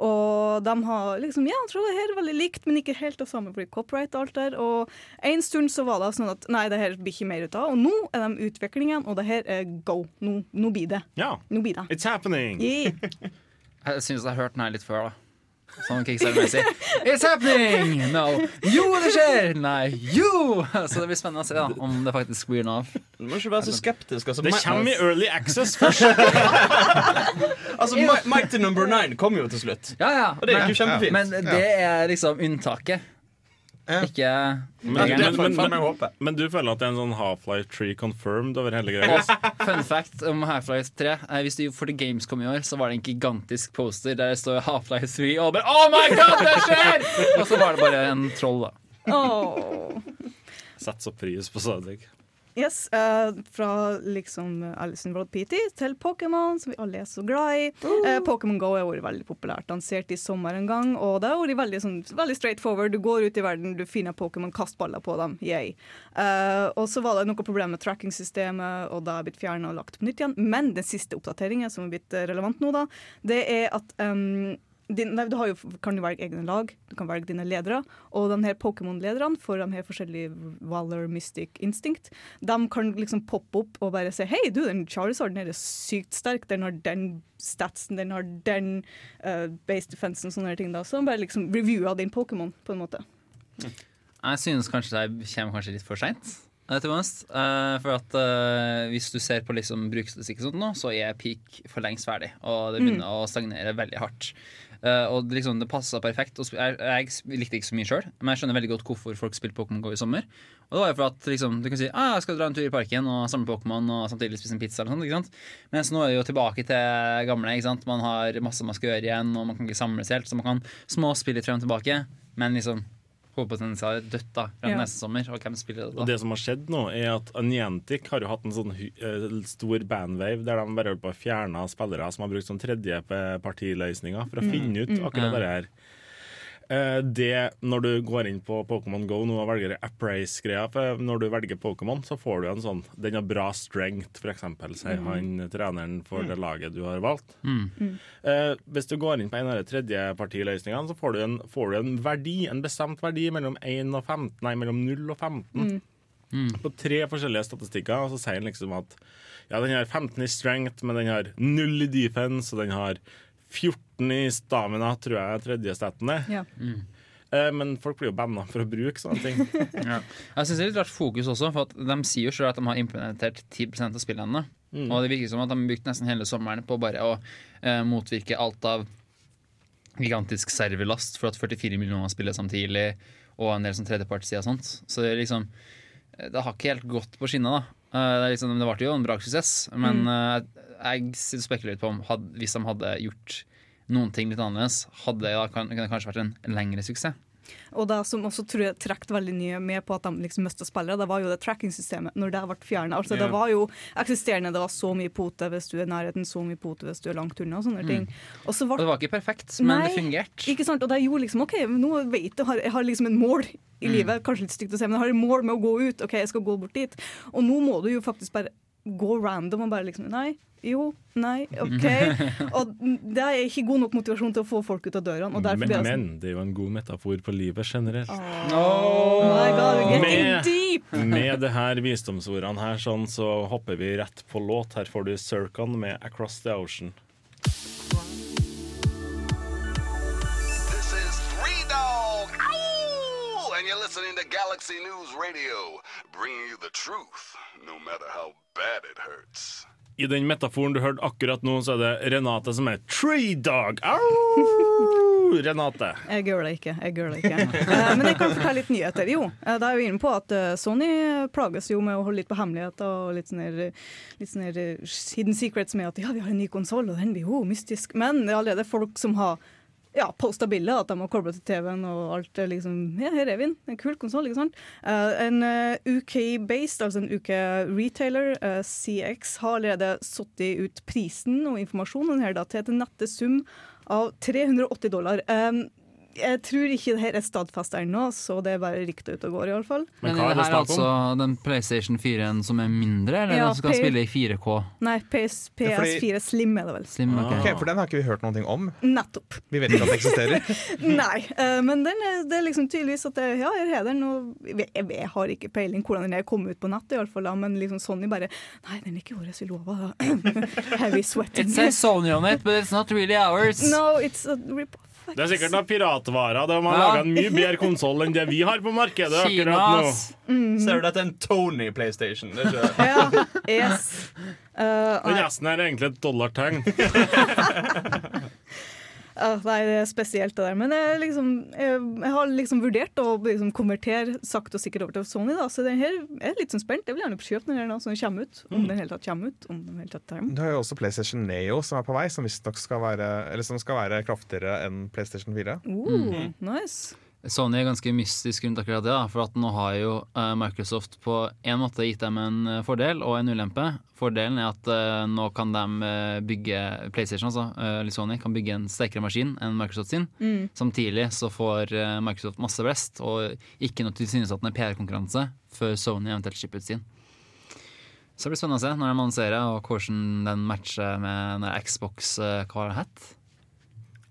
Og de har liksom Ja, jeg tror det her er veldig likt, men ikke helt det samme fordi copyright og alt der. Og en stund så var det sånn at nei, det her blir ikke mer ut av. Og nå er de utviklingen, og det her er go. Nå, nå blir det. Ja. Nå blir det. It's happening! Yeah. jeg syns jeg har hørt den her litt før, da. Sånn kickstarter-messig. It's happening! No. Jo, det skjer! Nei, jo! Så det blir spennende å se da, om det faktisk blir noe av. Du må ikke være så skeptisk. Altså, Det kommer i early access først! altså Mi- Mighty Number Nine kom jo til slutt. Ja, ja. Og det gikk jo kjempefint. Men det er liksom unntaket. Ja. Ikke Men, men, men, men, men du føler at det er en sånn Half-Life 3 confirmed over hele greia? Fun fact om Half-Life 3. Eh, Hvis du for The Gamescom i år, så var det en gigantisk poster der det står Half-Life 3, og bare Oh my god, det skjer! Og så var det bare en troll, da. Oh. Sett så pris på Sadik. Yes, uh, fra liksom Alison World PT til Pokémon, som vi alle er så glad i. Eh, Pokémon Go har vært veldig populært, lansert i sommer en gang. Og det har vært veldig, sånn, veldig straight forward. Du går ut i verden, du finner Pokémon, kast baller på dem. Yay. Eh, og så var det noe problem med tracking-systemet, og det har blitt fjerna og lagt på nytt igjen. Men den siste oppdateringen som er blitt relevant nå, da, det er at um, din, nei, du har jo, kan jo velge egne lag, du kan velge dine ledere. Og de her Pokémon-lederne for de her forskjellige Valor, Mystic, Instinct, de kan liksom poppe opp og bare si Hei, du, den Charizarden her er sykt sterk, den har den statsen, den har den uh, base defensen sånne ting. da Så de bare liksom reviewer din Pokémon, på en måte. Jeg synes kanskje det kommer kanskje litt for seint. for at uh, Hvis du ser på liksom bruksstatistikk, sånn nå, så er peak for lengst ferdig. Og det begynner å stagnere veldig hardt. Eh, og liksom, det passa perfekt. Jeg, jeg likte ikke så mye sjøl, men jeg skjønner veldig godt hvorfor folk spilte Pokémon Go i sommer. Og det var jo for at liksom, du kan si ah, jeg skal dra en tur i parken og samle Pokémon og samtidig spise en pizza. eller sånt? Mens nå er det jo tilbake til gamle. Man har masse man skal gjøre igjen, og man kan ikke samles helt. Så man kan småspille litt frem og tilbake, men liksom hovedpotensialet er dødt da, fra Ja. neste sommer. Og hvem spiller det Og det som har skjedd nå, er at Niantic har jo hatt en sånn eh, stor bandwave der de bare holdt på å fjerne spillere som har brukt sånn tredjepartiløsninger for å finne ut akkurat Ja. det her. Eh, Det, når du går inn på Pokémon Go nå og velger Appraise-greia, for når du velger Pokémon, så får du en sånn Den har bra strength, for eksempel, sier han treneren for det laget du har valgt. Eh, hvis du går inn på en av de tredjepartiløsningene, så får du, en, får du en verdi, en bestemt verdi mellom 1 og 15, nei, mellom 0 og 15. på tre forskjellige statistikker, og så sier han liksom at ja, den har 15 i strength, men den har null i defense, og den har 14 i stamina, tror jeg tredje staten er. Ja. Eh, Men folk blir jo banna for å bruke sånne ting. Jeg synes det er litt rart fokus også, for at de sier jo selv at de har implementert 10% av spillene. Og det virker som at de har brukt nesten hele sommeren på bare å eh, motvirke alt av gigantisk serverlast for at 44 millioner spiller samtidig, og en del som tredjepartssider og sånt. Så det er liksom Det har ikke helt gått på skinna, da. Eh, Det, er liksom, det ble jo en bra suksess, men eh, jeg spekulerer litt på om had, hvis de hadde gjort noen ting litt annerledes, hadde det kan, kan det kanskje vært en, en lengre suksess. Og det som også tror jeg trakk veldig mye med på at de liksom mista spillere, det var jo det tracking-systemet når det ble fjernet. Altså, yeah. Det var jo eksisterende, det var så mye pote hvis du er i nærheten, så mye pote hvis du er langt unna og sånne ting. Og så Og det var ikke perfekt, men Nei. det fungerte. ikke sant? Og det gjorde liksom OK, nå vet jeg, jeg har liksom en mål i livet. Kanskje litt stygt å si, men jeg har et mål med å gå ut. OK, jeg skal gå bort dit. Og nå må du jo faktisk bare gå random og bare liksom Nei, jo, nei, OK. Og det er ikke god nok motivasjon til å få folk ut av dørene. Men, det sånn men det er jo en god metafor på livet generelt. Oh my God, Med- deep! Med det her visdomsordene her, sånn, så hopper vi rett på låt. Her får du Circon med 'Across the Ocean'. This is Three Dog. And you're listening to Galaxy News Radio, bringing you the truth, no matter how bad it hurts. I den metaforen du hørte akkurat nå, så er det Renate som er Tree Dog. Renate. Jeg gjør det ikke. jeg gjør det ikke Eh, Men jeg kan fortelle litt nyheter. Jo, eh, da er vi inne på at eh, Sony plages jo med å holde litt på hemmeligheter og litt sånne, litt sånne hidden secrets med at ja, vi har en ny konsoll, og den blir jo mystisk. Men det er allerede folk som har ja, posta bilde, at de har kobla til TV-en og alt. er liksom, ja, Her er vi, en kul konsoll, ikke sant. Eh, en uh, UK-based, altså en UK-retailer, uh, CX, har allerede satt ut prisen og informasjonen her da, til en nette sum av 380 dollar. Um, jeg tror ikke det her er stadfesta ennå, så det er bare rykter ute og går, iallfall. Men Men hva er det det her er altså den PlayStation 4-en som er mindre, eller Ja, den som kan P- spille i 4K? Nei, PS, Ja, fordi- PS4 Slim er det vel. Slim, ok. Okay, For den har ikke vi hørt noe om. Nettopp. Vi vet ikke at det eksisterer. Nei, uh, men den er, det er liksom tydeligvis at det, ja, jeg har den, og jeg, jeg, har ikke peiling hvordan den er kommet ut på nettet, iallfall, da, men liksom Sony bare Nei, den er ikke vår, vi lover. da. Heavy sweating. It says Sony on it, but it's not really ours. No, it's a rip-off. Det er sikkert noen piratvarer. De har Ja. laga en mye bedre konsoll enn det vi har på markedet akkurat nå. Mm. Ser du dette er en Tony PlayStation? Det er ikke Ja, yes. uh, Og nei, resten er egentlig et dollartegn. Ja, nei, det er spesielt det der. Men jeg, liksom, jeg, jeg har liksom vurdert å liksom konvertere sakte og sikkert over til Sony, da. Så den her er litt sånn spent. Jeg vil gjerne kjøpe den her nå, så den kommer ut. Om den helt tatt kommer ut. Om den hele tatt kommer. Du har jo også PlayStation Neo som er på vei, som visstnok skal være Eller som skal være kraftigere enn PlayStation 4. Uh, nice. Sony er ganske mystisk rundt akkurat det, da, for at nå har jo eh, Microsoft på en måte gitt dem en eh, fordel og en ulempe. Fordelen er at eh, nå kan de bygge PlayStation, altså, eller Sony kan bygge en sterkere maskin enn Microsoft sin. Samtidig så får Microsoft masse blest og ikke noe tilsynelatende PR-konkurranse før Sony eventuelt slipper ut sin. Så det blir spennende å se når de annonserer, og hvordan den matcher med Xbox Hva het?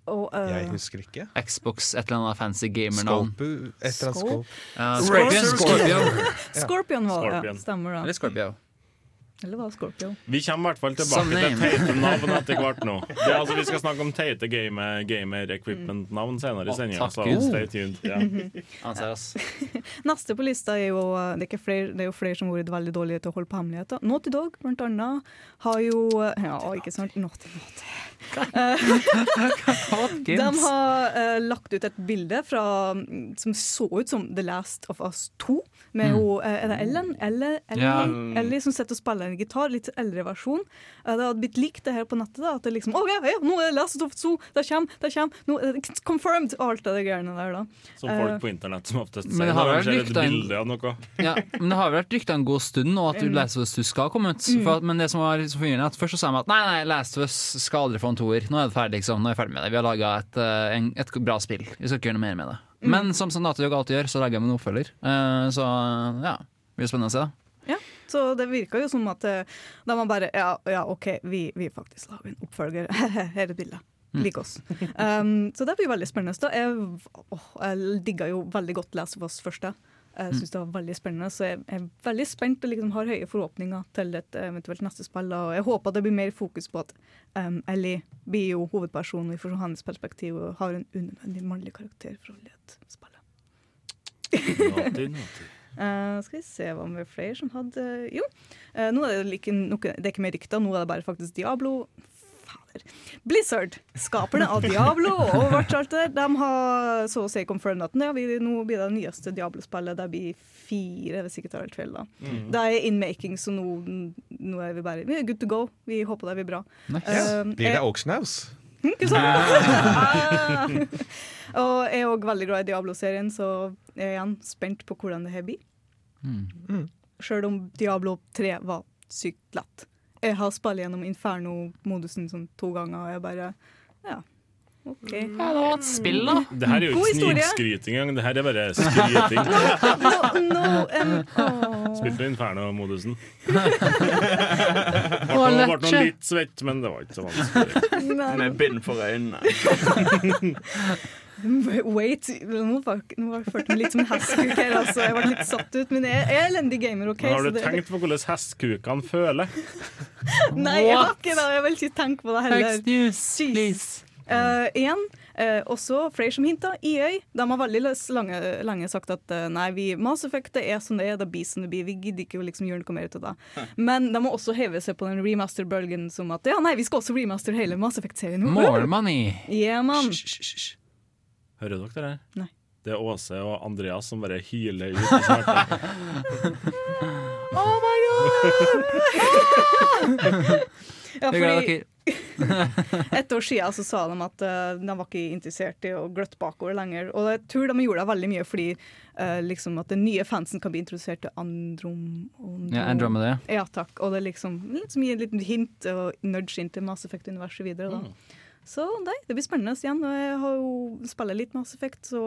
Og, uh, Jeg husker ikke. Xbox et eller annet fancy gamernavn. Scorpio. Scope, et eller annet Scope? scope. Ja, Scorpion. Scorpion. Scorpion var det, Scorpion. ja. Stemmer det. Eller Scorpio. Eller var det Scorpio? Vi kommer i hvert fall Some tilbake til teite navn etter hvert nå. Det, er altså, vi skal snakke om teite game- gamer-equipment-navn senere i sendinga, så stay tuned. Ja. Neste på lista er jo det er, ikke flere, det er jo flere som har vært veldig dårlige til å holde på hemmeligheter. Naughty Dog, blant annet, har jo Ja, ikke sant? Naughty, naughty. De har uh, lagt ut et bilde fra, som så ut som The Last of Us 2. Med ho, eh, er det Ellen? Ellie, Ellie, Ja. Ellie som sitter og spiller en gitar. Litt eldre versjon. Eh, det hadde blitt likt det her på nettet. Da, at det liksom, «Å, ja, ja, nå er det Last of Zoo, 2! Det kommer! det kommer, nå er det Confirmed! Og alt det greiene der. da. Som folk på internett som oftest sier. det har når vært de ser et bilde av noe. Ja, men det har vært rykta en god stund nå at Last of Us 2 skal komme ut. For at, men det som var så forvirrende, at først så sa de at nei, nei, Last of Us skal aldri få en toer. Nå er det ferdig, liksom. Nå er vi ferdig med det. Vi har laga et, eh, et bra spill. Vi skal ikke gjøre noe mer med det. Men som Dog alltid gjør, så lager de en oppfølger. Eh, så ja, det blir spennende å se. da Ja, så det virka jo som at da man bare Ja, ja OK, vi, vi faktisk lager en oppfølger. Her er et bilde. Lik oss. Um, så det blir veldig spennende. Da. Jeg, åh, jeg digga jo veldig godt Last of Us første. Jeg syns det var veldig spennende, så jeg er veldig spent og liksom har høye forhåpninger til et eventuelt neste spill. Og jeg håper det blir mer fokus på at um, Ellie blir jo hovedpersonen, fra hans perspektiv og har en unødvendig mannlig karakter for å lede spillet. Eh, skal vi se hva med flere som hadde Jo, uh, nå er det, like, noe, det er ikke mer rykter, nå er det bare faktisk Diablo. Fader. Blizzard, skaperne av Diablo og Overwatch alt det der, de har så å si confirmed at ja, vi, nå blir det nyeste Diablo-spillet. Det blir fire, hvis ikke tar helt feil. da. Mm. Det er in making, så nå, nå er vi bare vi er good to go. Vi håper det blir bra. Eh, Blir det Oaksnaus? Sant? og jeg er òg veldig glad i Diablo-serien, så jeg er igjen spent på hvordan det her blir. Mm. Sjøl om Diablo 3 var sykt lett. Jeg har spilt gjennom Inferno-modusen sånn to ganger, og jeg bare Ja, OK. Ja, det var et spill, da. Det her er jo ikke snikskryting engang, det her er bare skryting. No, no, um, åh. Spilte Inferno-modusen. Ble nå litt svett, men det var ikke så vanskelig. Med bind for øynene. Wait, nå følte jeg meg litt som en hestkuk her, altså. Jeg ble litt satt ut. Men jeg er elendig gamer, OK? Men har så du det- tenkt på hvordan hestkukene føler? Nei, jeg har ikke det. Jeg vil ikke tenke på det heller. Next news, please. Eh, igjen, eh, også flere som hinta. EA de har veldig løs- lange, lenge sagt at uh, nei, vi, Mass Effect det er som det er, det blir som det blir. Vi gidder ikke å liksom gjøre noe mer ut av det. Men de må også heve seg på den remaster-bølgen som at ja, nei, vi skal også remaster hele Mass Effect-serien. More money. Yeah, man. Hysj, hysj, hysj. Hører dere det her? Nei. Det er Åse og Andreas som bare hyler ut. i smerte. Oh my god! ja, er fordi. Et år siden så sa de at eh, de var ikke interessert i å gløtte bakover lenger. Og jeg tror de gjorde det veldig mye fordi eh, liksom at den nye fansen kan bli introdusert til Androm... Androm- Ja, Andromeda. Ja, takk. Og det er liksom litt som gir et lite hint og nudge inn til Mass Effect-universet videre. Da. Så nei, det blir spennende igjen. Jeg har jo spiller litt Mass Effect, så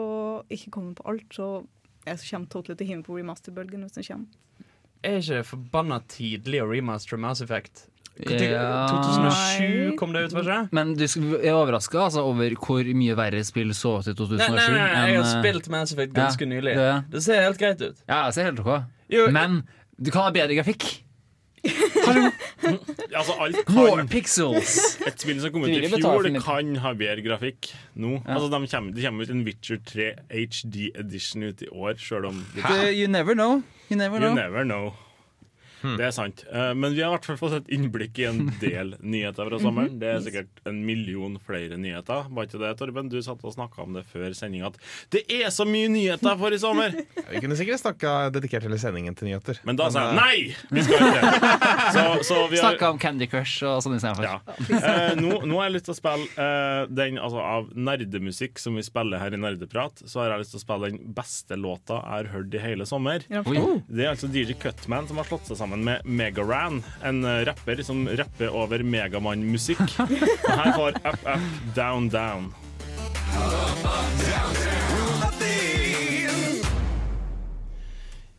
ikke kommet på alt. Så jeg kommer totally til å hive på remaster-bølgen hvis den kommer. Er ikke forbanna tidlig å remastere Mass Effect? Ja. 2007 kom det ut, var ikke? Men du er overraska altså, over hvor mye verre spill så ut i 2007? Nei, nei, nei, jeg har eh, spilt Mass Effect ganske ja, nylig. det Det ser helt greit ut. Ja, det ser helt ok. Jo, Men du kan ha bedre grafikk. Altså, alt More pixels. Et spill som kom ut i fjor, det kan ha bedre grafikk nå. Ja. Altså, de kommer, Det kommer ut en Witcher 3 HD edition ut i år, sjøl om You never know. You never You never know. Det er sant. Eh, Men vi har i hvert fall fått et innblikk i en del nyheter fra sommeren. Det er sikkert en million flere nyheter. Var ikke det, Torben? Du satt og snakka om det før sending at det er så mye nyheter for i sommer! Vi kunne sikkert snakka dedikert hele sendingen til nyheter. Men da sa jeg eh, nei! Vi skal ikke det. Så, så vi har Snakka om Candy Crush og sånn istedenfor. ja. Eh, nå, nå har jeg lyst til å spille eh, den altså, av nerdemusikk som vi spiller her i Nerdeprat. Så har jeg lyst til å spille den beste låta jeg har hørt i hele sommer. Ja, Det er altså DJ Cutman som har slått seg sammen med Megaran, en eh, rapper som rapper over Megamann-musikk. Og Her får Up Up Down Down.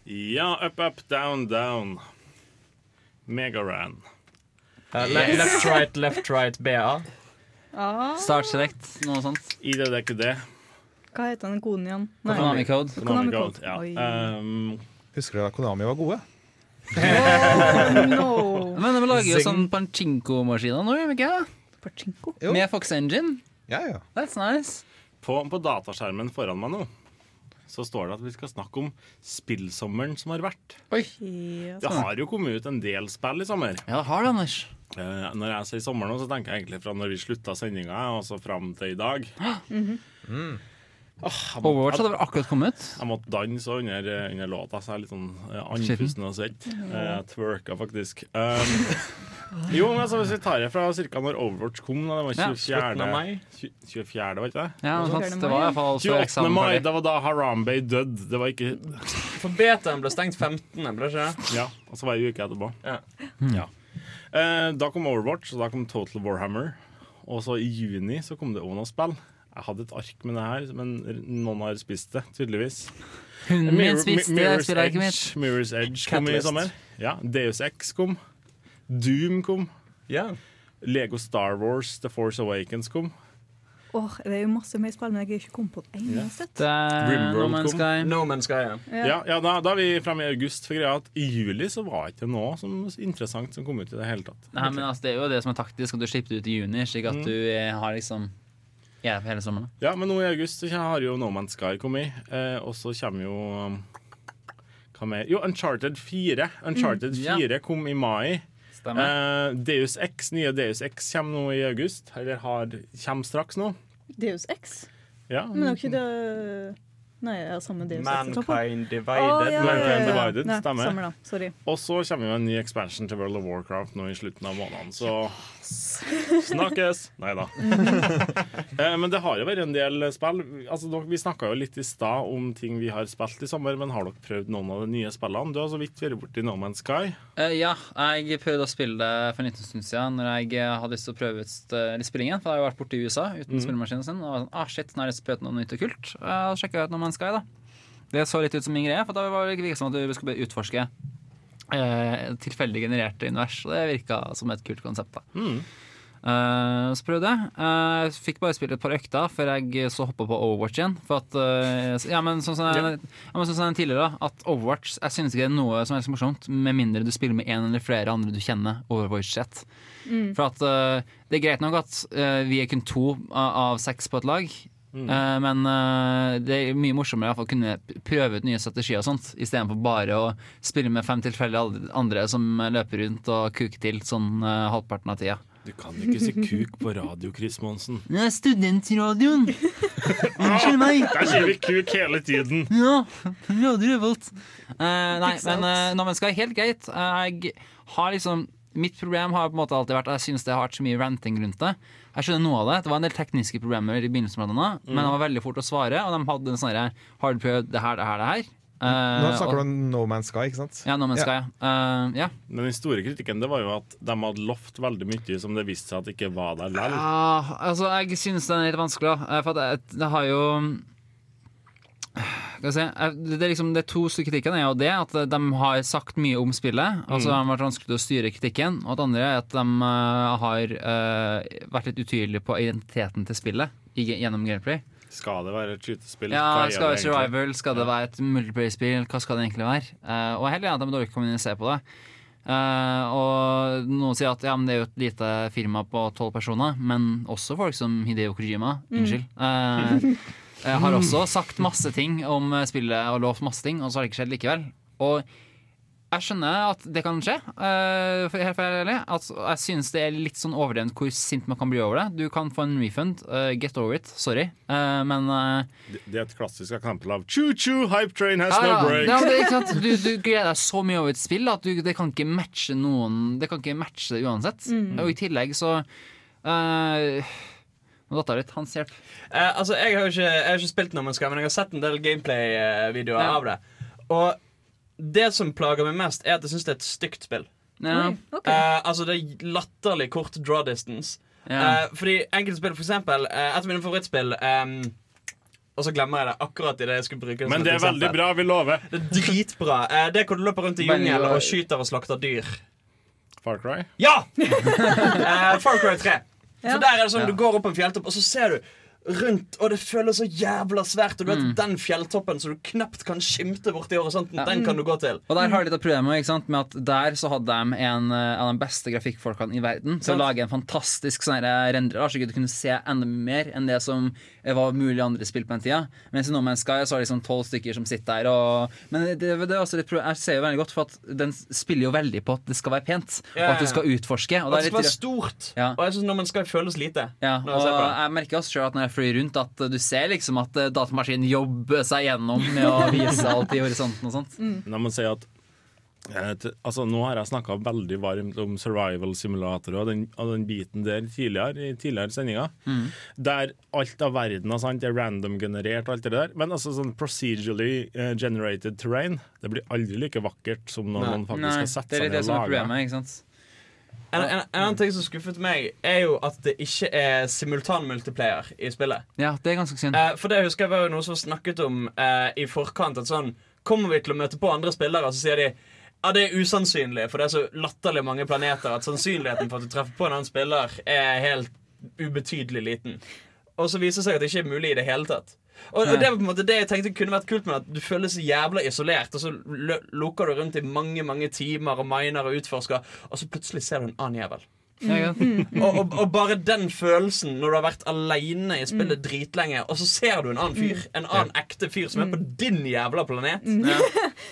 Ja, Up Up Down Down. Megaran. Uh, le left, right, left, right, BA. Ah, Start Select, noe sånt. det hva heter den koden igjen? Konami Code. Konami Konami Code. Code. Ja. Um, Husker du da Konami var gode? Oh, no. Men vi lager jo sånn panchinko-maskiner nå, gjør vi ikke? Pachinko. Jo. Med Fox Engine. Ja, ja. That's nice. på, på dataskjermen foran meg nå så står det at vi skal snakke om spillsommeren som har vært. Oi. Ja. Det har jo kommet ut en del spill i sommer. Ja, det har det, Anders. Eh, når jeg sier sommer nå, så tenker jeg egentlig fra når vi slutta sendinga og så fram til i dag. Åh, må, Overwatch hadde vel akkurat kommet. jeg måtte danse under, under låta, så jeg er litt sånn eh, andpusten og svett. Eh, Jeg twerka faktisk. Um, jo, men altså, hvis vi tar det fra ca. når Overwatch kom, da, det var 24. slutten mai. 24. var ikke det? Ja, sant. Det var i hvert fall 28. mai, det var da Harambe døde. Det var ikke For betaen ble stengt 15., ble ikke det? Ja, og så var det ei uke etterpå. Ja. Ja. Uh, da kom Overwatch, og da kom Total Warhammer. Og så i juni så kom det også noe spill. Jeg hadde et ark med det her, men noen har spist det, tydeligvis. Hunden min spiste Mirror's Edge, mitt. Edge, Mirror's Edge kom i sommer. Ja, Deus X kom. Doom kom. Yeah. Lego Star Wars The Force Awakens kom. Åh, det er jo masse mer spill, men jeg har ikke kommet på et eneste. Er No Man's. Sky. No Man's Sky, ja. Ja, ja da, da er vi framme i august. For greia at I juli så var det ikke noe som interessant som kom ut i det hele tatt. Nei, men altså, Det er jo det som er taktisk, at du slipper det ut i juni, slik at Mm. du eh, har liksom Ja, hele sommeren. Ja, men nå i august så har jo No Man's Sky kommet, eh, og så kommer jo um, Hva mer? Jo, Uncharted 4. Uncharted Mm, ja. 4 kom i mai. Stemmer. Eh, Deus X, nye Deus X kommer nå i august. Eller har, kommer straks nå. Deus X? Ja. Men er ikke det Nei, jeg har samme Deus Mankind X. Mankind Divided. Divided. ja, Mankind ja, ja. Divided, Nei, stemmer. Stemmer da, sorry. Og så kommer jo en ny expansion til World of Warcraft nå i slutten av måneden, så Snakkes! Nei da. Eh, men det har jo vært en del spill. Altså, vi snakka jo litt i stad om ting vi har spilt i sommer, men har dere prøvd noen av de nye spillene? Du har så vidt vært borti No Man's Sky. Uh, ja, jeg prøvde å spille det for en liten stund siden Når jeg eh, hadde lyst til å prøve ut litt spilling igjen. For jeg har jo vært borte i USA uten mm. spillemaskinen sin. Og var sånn, ah shit, nå har jeg ut noe nytt og kult. Uh, sjekka ut No Man's Sky, da. Det så litt ut som min greie, for da var det virka som at du skulle utforske eh, tilfeldig genererte univers. Og det virka som et kult konsept. da Mm. Eh, så prøvde jeg. Eh, fikk bare spille et par økter før jeg så hoppa på Overwatch igjen. For at, eh, ja, men sånn som jeg, ja, men sånn som jeg tidligere, da, at Overwatch Jeg synes ikke det er noe som er så morsomt, med mindre du spiller med en eller flere andre du kjenner. Overwatch-sett. Mm. For at eh, det er greit nok at eh, vi er kun to av, av seks på et lag. Mm. Eh, men eh, det er mye morsommere i hvert fall å kunne prøve ut nye strategier og sånt, istedenfor bare å spille med fem tilfeldige andre som løper rundt og kuker til sånn eh, halvparten av tida. Du kan ikke si kuk på radio, Chris Monsen. Det er studentradioen! Unnskyld meg! Der sier vi kuk hele tiden. Ja, Radio Revolt. Eh, nei, men uh, når man skal helt greit. Jeg har liksom Mitt problem har på en måte alltid vært at jeg synes det har vært så mye ranting rundt det. Jeg skjønner noe av det. Det var en del tekniske problemer i begynnelsen, blant annet, men Mm. det var veldig fort å svare. Og de hadde en sånn herre Har du prøvd det her, det her, det her? Uh, Nå snakker og- du om No Man's Sky, ikke sant? Ja, No Man's Sky. ja. Eh, ja. Men den store kritikken det var jo at de hadde lovt veldig mye som det viste seg at ikke var der likevel. Uh, altså, jeg synes den er litt vanskelig. da. Eh, For at det, det har jo skal jeg si, eh, det, er liksom, det er to stykker kritikken er jo det at de har sagt mye om spillet, Altså så Mm. har vært vanskelig å styre kritikken. Og det andre er at de uh, har uh, vært litt utydelige på identiteten til spillet i, gjennom gameplay. Skal det være et skytespill? Ja, Hva Skal det være survival? Skal det være et multiplayer-spill? Hva skal det egentlig være? Uh, og jeg er helt enig at de dårlig kommuniserer på det. Uh, og noen sier at ja, men det er jo et lite firma på tolv personer, men også folk som Hideo Kojima. Mm. Unnskyld. eh, har også sagt masse ting om eh, spillet og lovt masse ting, og så har det ikke skjedd likevel. Og jeg skjønner at det kan skje, Uh, helt ærlig. altså, jeg synes det er litt sånn overdrevent hvor sint man kan bli over det. Du kan få en refund. Uh, get over it. Sorry. Uh, men Det- Det er et klassisk eksempel av choo-choo, hype train has ja, no break. Ja, det er ikke sant? Du, du gleder deg så mye over et spill at du, det kan ikke matche noen Det kan ikke matche det uansett. Mm. Og i tillegg så eh, Nå datt jeg litt. Hans hjelp. Eh, altså, jeg har ikke, jeg har ikke spilt noe Man's Sky, men jeg har sett en del gameplay-videoer Ja. av det. Og det som plager meg mest, er at jeg syns det er et stygt spill. Ja. Oi, ok. Eh, altså, det er latterlig kort draw distance. Ja. Eh, fordi enkelte spill, for eksempel eh, Et av mine favorittspill ehm, Og så glemmer jeg det akkurat i det jeg skulle bruke det Men det er eksempel. veldig bra, vi lover. Det er dritbra. Eh, det er hvor du løper rundt i jungelen og skyter og slakter dyr. Far Cry. Ja! Eh, Far Cry 3. Ja. For der er det sånn Ja. Du går opp en fjelltopp, og så ser du rundt, og det føles så jævla svært. Og du vet Mm. Den fjelltoppen som du knapt kan skimte borti horisonten, den kan du gå til. Og der har de litt av problemet ikke sant? med at der så hadde de en eh, av de beste grafikkfolkene i verden til å lage en fantastisk sånn rendrer, renderer, så du kunne se enda mer enn det som var mulig andre spill på den tida. Mens i No Man's Sky så er det liksom tolv stykker som sitter der. Og, men det, det er også litt Jeg ser jo veldig godt, for at den spiller jo veldig på at det skal være pent, Yeah. og at du skal utforske. Og Og det det er skal være stort. Ja. Og jeg synes No man skal føles lite. ja, og jeg det. jeg merker også selv at når jeg flyr rundt, at du ser liksom at eh, datamaskinen jobber seg gjennom med å vise alt i horisonten og sånt. Når man sier at eh, altså, Nå har jeg snakka veldig varmt om survival simulator og den, og den biten der tidligere i tidligere sendinger. Mm. Der alt av verden og sant, er random-generert og alt det der. Men altså sånn procedurally eh, generated terrain Det blir aldri like vakkert som når Nei. man faktisk Nei, skal det sette er seg litt det ned som er og lage. problemet. ikke sant? En, en, en annen ting som skuffet meg, er jo at det ikke er simultan-multiplayer i spillet. Ja, det er ganske synd. Eh, for det husker jeg var jo noe som snakket om eh, i forkant. At sånn Kommer vi til å møte på andre spillere, så sier de ja, det er usannsynlig, for det er så latterlig mange planeter at sannsynligheten for at du treffer på en annen spiller, er helt ubetydelig liten. og så viser det seg at det ikke er mulig i det hele tatt. Og, og det var på en måte det jeg tenkte kunne vært kult med at du føler så jævla isolert, og så lukker du rundt i mange mange timer og miner og utforsker, og så plutselig ser du en annen jævel. Ja, ja. Og, og, og bare den følelsen når du har vært aleine i spillet dritlenge, og så ser du en annen fyr, en annen ekte fyr som er på din jævla planet.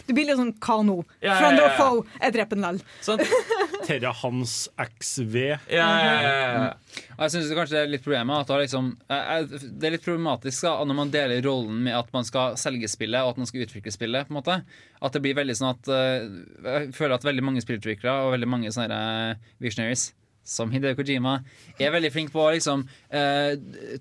Du blir litt sånn kano. Ja, Friend ja, or foe, jeg dreper den lell. Sant? Terra Hans XV. Ja, ja, ja, ja. Og Jeg synes kanskje det er litt problemet at det, liksom, det er litt problematisk da, når man deler rollen med at man skal selge spillet og at man skal utvikle spillet. på en måte At det blir veldig sånn at eh, Jeg føler at veldig mange spillutviklere og veldig mange sånne eh, visionaries som Hideo Kojima er veldig flink på å liksom eh,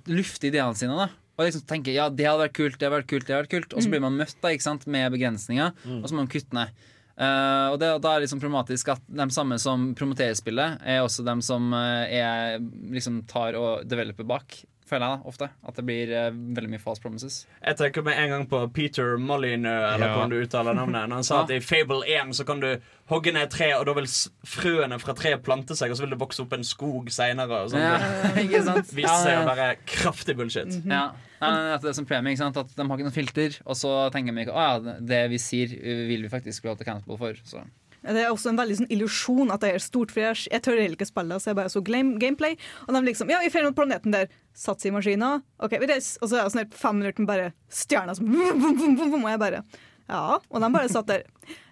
lufte ideene sine. da og liksom tenke ja, det hadde vært kult, det hadde vært kult, det hadde vært kult Og så blir man møtt da, ikke sant, med begrensninger, og så må man kutte ned. Uh, og det, da er det liksom problematisk at de samme som promoterer spillet, er også de som uh, er, liksom tar og developer bak. Føler jeg da, ofte. At det blir uh, veldig mye false promises. Jeg tenker med en gang på Peter Molyneux, eller Ja. hvordan du uttaler navnet. Når han sa at i Fable 1 så kan du hogge ned tre, og da vil frøene fra treet plante seg, og så vil det vokse opp en skog seinere. Ja, ikke sant? Det viser seg å være kraftig bullshit. Ja, -hmm. Ja, ja det er som premie, ikke sant? At De har ikke noe filter, og så tenker de ikke å ja, det vi sier, vil vi faktisk bli holdt accountable for. Så. Det er også en veldig sånn illusjon at det er stort, for jeg, jeg tør heller ikke spille, så jeg bare så game, gameplay. Og de liksom Ja, vi drar mot planeten der. Sats i maskina. OK, vi reiser. Og så er det sånn fem minutter med bare stjerner som Og jeg bare Ja. Og de bare satt der.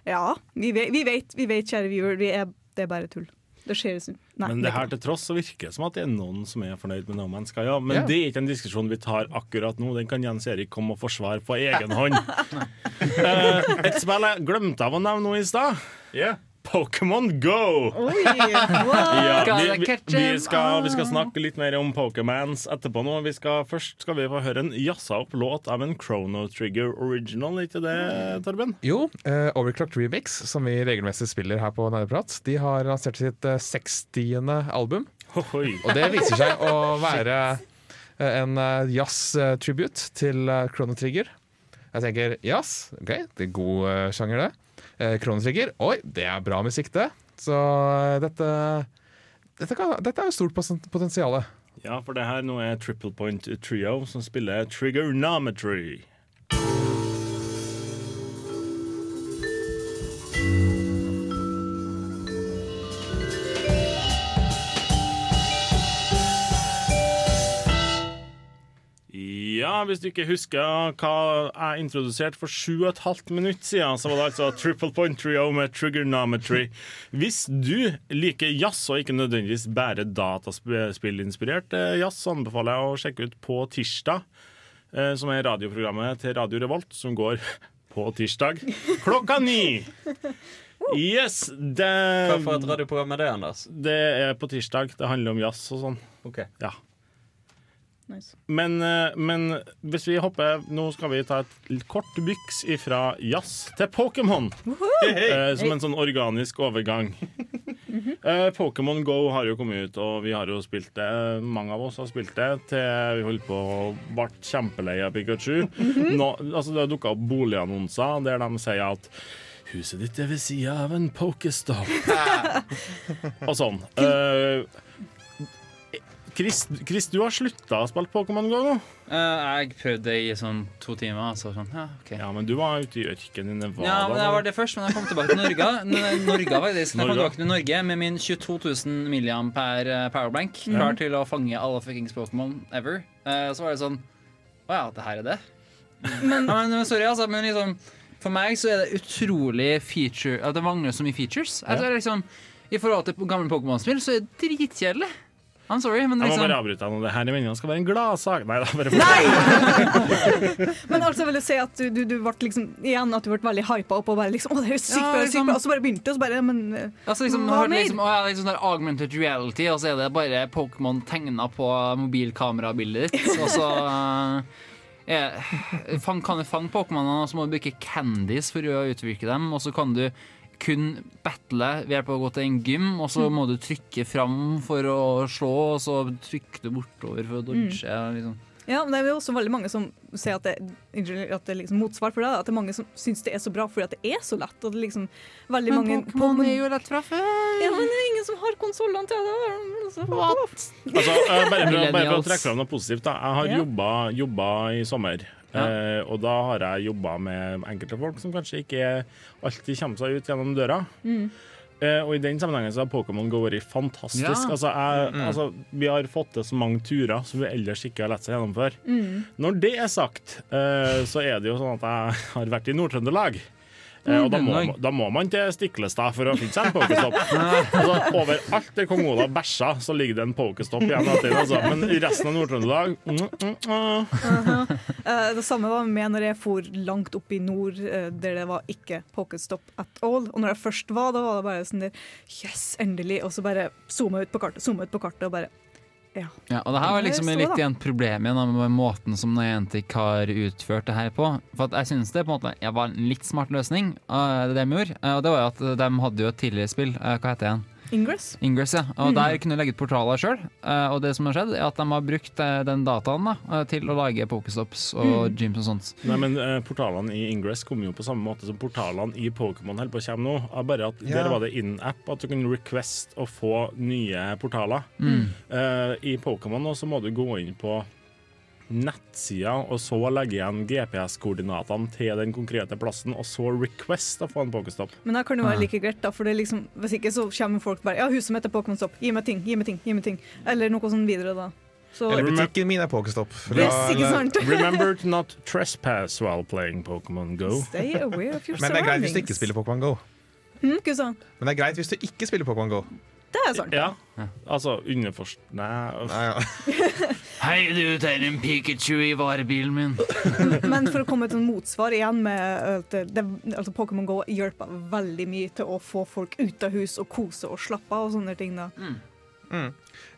Ja, vi vet, vi vet, vi vet kjære viewer, vi er, det er bare tull. Det skjer ikke. Nei, Men det er her til tross så virker det som at det er noen som er fornøyd med No Man's Sky. Ja. Men Ja. det er ikke en diskusjon vi tar akkurat nå. Den kan Jens Erik komme og forsvare på egen hånd. Eh, et spill jeg glemte av å nevne nå i stad. Pokémon Go! Oi. Ja, vi, vi, vi, skal, vi skal snakke litt mer om Pokémans etterpå nå. Vi skal, først skal vi få høre en jazza opp låt av en Chrono Trigger original, ikke det, Torben? Jo, uh, Overclocked Remix, som vi regelmessig spiller her på Nerdeprat, de har lansert sitt uh, 60. album. Ohoi. Og det viser seg å være uh, en uh, jazz-tribute til eh, Chrono Trigger. Jeg tenker jazz, ok, det er god eh, sjanger, det. Uh, Chrono Trigger, oi, det er bra musikk, det. Så eh, dette dette, kan, dette er jo stort poten- potensial. Ja, for det her nå er Triple Point Trio som spiller Trigonometry. Ja, hvis du ikke husker hva jeg introduserte for sju og et halvt minutt siden, så var det altså Triple Point Trio med Trigonometry. Hvis du liker jazz og ikke nødvendigvis bare dataspillinspirert eh, jazz, så anbefaler jeg å sjekke ut På tirsdag, eh, som er radioprogrammet til Radio Revolt, som går på tirsdag klokka ni. Yes, det, Hva for et radioprogram er det, Anders? det er på tirsdag. Det handler om jazz og sånn. Ok Ja. Nice. Men, eh, men hvis vi hopper Nå skal vi ta et kort byks ifra jazz til Pokémon. Eh, som en sånn organisk overgang. Eh, Pokémon Go har jo kommet ut, og vi har jo spilt det. Mange av oss har spilt det til vi holdt på å ble kjempelei av Pikachu. Nå, altså det har dukka opp boligannonser der de sier at Huset ditt er ved sida av en Pokestop. og sånn. Eh, Chris, Chris, du har slutta å spille Pokémon Go nå? Uh, jeg prøvde i sånn to timer, så sånn, ja, ok. Ja, men du var ute i ørkenen i Nevada. Ja, men jeg var det først, men jeg kom tilbake til Norge. N- Norge faktisk. Jeg kom tilbake til Norge med min 22 000 milliamp per eh, powerbank, klar til å fange alle fuckings Pokémon ever. Uh, Så var det sånn Å ja, det her er det? Men- ja, men sorry, altså, men liksom For meg så er det utrolig feature At det mangler så mye features. Altså, liksom I forhold til gamle Pokémon-spill så er det dritkjedelig. I'm sorry, men Jeg må liksom bare avbryte deg nå. Det her i meningen skal være en gladsak. Nei da, bare Men altså vil jeg si at du, du, du ble liksom Igjen at du ble veldig hypa opp og bare liksom Å, det er jo sykt Ja, bra, sykt liksom- bra. Og så bare begynte det, og så bare Men Altså liksom, Hva mer? liksom, å, ja, liksom der Augmented reality, og så er det bare Pokémon tegna på mobilkamerabildet ditt. Og så uh, er- fang, Kan du fange Pokémonene, og så må du bruke candies for å utvirke dem. Og så kan du kun battle ved hjelp av å gå til en gym, og så må du trykke fram for å slå, og så trykker du bortover for å dodge. Liksom. Ja, men det er jo også veldig mange som sier at det, at det er liksom motsvar for det. At det er mange som syns det er så bra fordi at det er så lett. Og det er liksom veldig mange Pokémon er jo lett fra før. Ja, men det er ingen som har konsollene til det. Altså. Altså, bare, for, bare for å trekke fram noe positivt. Da. Jeg har Ja. jobba, jobba i sommer. Ja. Eh, og da har jeg jobba med enkelte folk som kanskje ikke alltid kommer seg ut gjennom døra. Eh, og i den sammenhengen så har Pokémon Go vært fantastisk. Ja. Altså, jeg, altså, vi har fått til så mange turer som vi ellers ikke har latt seg gjennomføre. Når det er sagt, eh, så er det jo sånn at jeg har vært i Nord-Trøndelag. Eh, og da må, da må man til Stiklestad for å finne seg en pokestopp. altså, overalt der kong Olav bæsja, så ligger det en pokestopp igjen. etter, Altså. Men i resten av Nord-Trøndelag mm, mm, mm. uh, det samme var med når jeg for langt opp i nord, uh, der det var ikke pokestopp at all. Og når jeg først var, da var det bare sånn der Yes, endelig! Og så bare zooma ut på kartet, zooma ut på kartet, og bare Ja. Ja, og det her var liksom litt igjen problemet med måten som Niantic har utført det her på. For at jeg synes det på en måte ja, var en litt smart løsning, uh, det de gjorde. Uh, og det var jo at de hadde jo et tidligere spill, uh, hva heter det igjen? Ingress. Ingress, ja. Og der kunne du legge ut portaler sjøl. og det som har skjedd, er at de har brukt uh, den dataen da, uh, til å lage pokestops og gyms og sånt. Nei, men eh, Portalene i Ingress kommer jo på samme måte som portalene i Pokémon holder på å komme nå. Bare at Ja. Der var det in-app, at du kunne request å få nye portaler. Mm. I Pokémon nå så må du gå inn på nettsida og så legge igjen GPS-koordinatene til den konkrete plassen, og så request å få en Pokéstop. Men da kan det være like greit, da, for det liksom, hvis ikke så kommer folk bare Ja, huset mitt er Pokémon Stop, gi meg ting, gi meg ting, gi meg ting. Eller noe sånn videre, da. Så Eller butikken min er Pokestopp. Remember to not trespass while playing Pokémon Go. Stay aware of your Men det er greit hvis du ikke spiller Pokémon Go. Han? Men det er greit hvis du ikke spiller Pokémon Go. Det er sant. Ja, altså underforst... Nei, Nei, ja. Hei, du, det er en Pikachu i varebilen min. Men for å komme til en motsvar igjen med det, altså Pokémon GO hjelper veldig mye til å få folk ut av hus og kose og slappe av og sånne ting. da.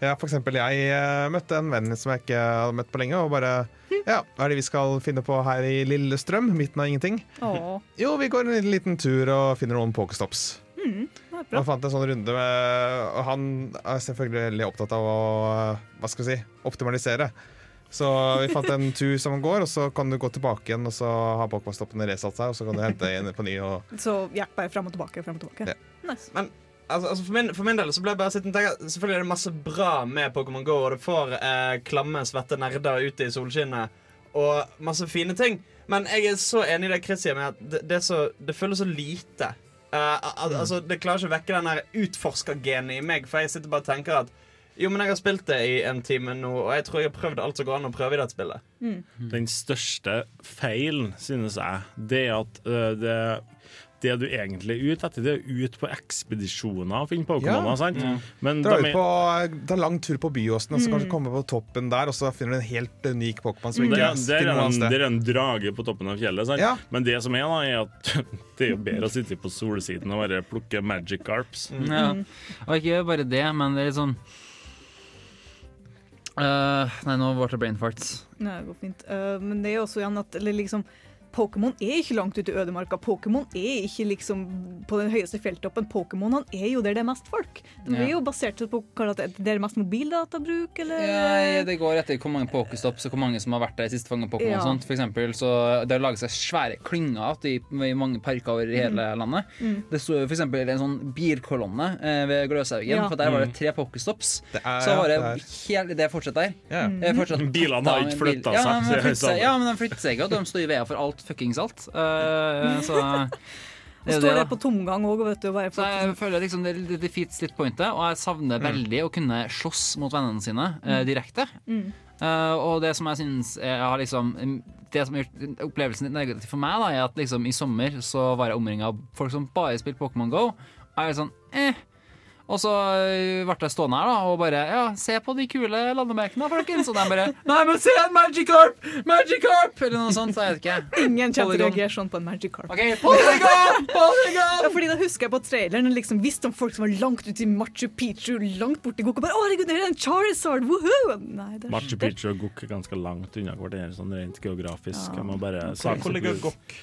Ja, for eksempel, jeg eh, møtte en venn som jeg ikke hadde møtt på lenge, og bare Ja, hva er det vi skal finne på her i Lillestrøm, midten av ingenting? Åh, Jo, vi går en liten tur og finner noen pokestops. Er. Han fant en sånn runde med Og han er selvfølgelig opptatt av å Hva skal vi si optimalisere. Så vi fant en tur som går, og så kan du gå tilbake igjen, og så har Pokémon-stoppene resatt seg, og så kan du hente inn på ny. Og Så ja, bare frem og tilbake. Frem og tilbake. Nice. Men altså, altså for, min, for min del så ble jeg bare sittende og tenke Selvfølgelig er det masse bra med Pokémon GO, og det får eh, klamme, svette nerder ute i solskinnet, og masse fine ting. Men jeg er så enig i det Chris sier med at det, det, så, det føles så lite. Eh, al Mm. altså, det klarer ikke å vekke den der utforskergenet i meg, for jeg sitter bare og tenker at jo, men jeg har spilt det i en time nå, og jeg tror jeg har prøvd alt som går an å prøve i dette spillet. Den største feilen, synes jeg, det er at uh, det, det du egentlig er ute etter, det er ut på ekspedisjoner og finne Pokémoner. Ja. sant? Men Dra ut er- på Ta lang tur på Byåsen, og så kanskje komme på toppen der, og så finner du en helt unik Pokémon som det, ikke er- det, er en, det er en drage på toppen av fjellet. Sant? Ja. Men det som er, da, er at det er jo bedre å sitte på solsiden og bare plukke magic carps. Ja. Og ikke bare det, men det er litt sånn uh, Nei, nå ble det brain farts. Nei, det går fint. Uh, men det er også igjen at eller liksom Pokémon er ikke langt ute i ødemarka. Pokémon er ikke liksom på den høyeste fjelltoppen. Pokémon er jo der det er mest folk. De er Ja. jo basert på hva det er, det er mest mobildatabruk, eller Ja, det går etter hvor mange pokestops og hvor mange som har vært der siste fanget Pokémon. Ja. og sånt. For eksempel, så det har laget seg svære klynger i, i mange parker over hele landet. Det sto f.eks. en sånn bilkolonne eh, ved Gløshaugen, Ja. for der var det tre pokestops. Det er- Så har det det hele det fortsatt der. Yeah. Det fortsatt Bilene har ikke flytta bil- seg. Ja, men de flytter seg ikke, og de står i veia for alt fuckings alt. Uh, så det Står det, der på tomgang òg, vet du. Så jeg føler liksom det, det defeats litt pointet, og jeg savner veldig å kunne slåss mot vennene sine uh, direkte. Eh, og det som jeg syns Jeg har liksom Det som har gjort opplevelsen litt negativ for meg, da, er at liksom i sommer så var jeg omringa av folk som bare spilte Pokémon GO. Og jeg er sånn eh. Og så øh, ble jeg stående her da og bare Ja, se på de kule landemerkene, folkens. Og de bare Nei, men se en Magikarp! Magikarp! Eller noe sånt. Så jeg vet ikke. ingen kommer til å reagere sånn på en Magic Carp. OK, Polygon! Polygon! Ja, fordi da husker jeg på traileren liksom visste om folk som var langt ute i Machu Picchu, langt borti Gokk, og bare 'Å, herregud, det er en Charizard!' Woohoo! Nei, det er Machu Picchu og Gokk er ganske langt unna hverandre, sånn rent geografisk. Jeg må bare okay. Sa. Gokk?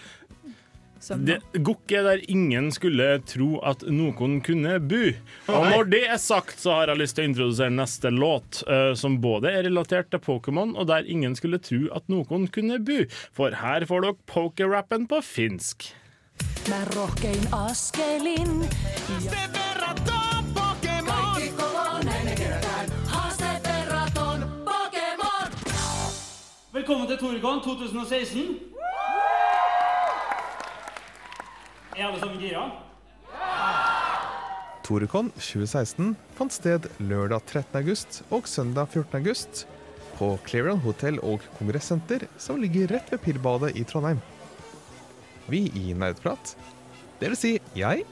Søvna. Det, Gokk er der ingen skulle tro at noen kunne bu. Og når det er sagt, så har jeg lyst til å introdusere neste låt, eh, som både er relatert til Pokémon, og der ingen skulle tro at noen kunne bu. For her får dere pokerrappen på finsk. Mä rohkein askelin. Ja... Kaikki koko näin kerätään. Haasteet verraton Pokemon! Velkommen til Torgon 2016. Er alle sammen gira? Torekon 2016 fant sted lørdag 13. august og søndag 14. august på Clearon hotell og kongressenter, som ligger rett ved Pirbadet i Trondheim. Vi i Nerdprat, det vil si jeg,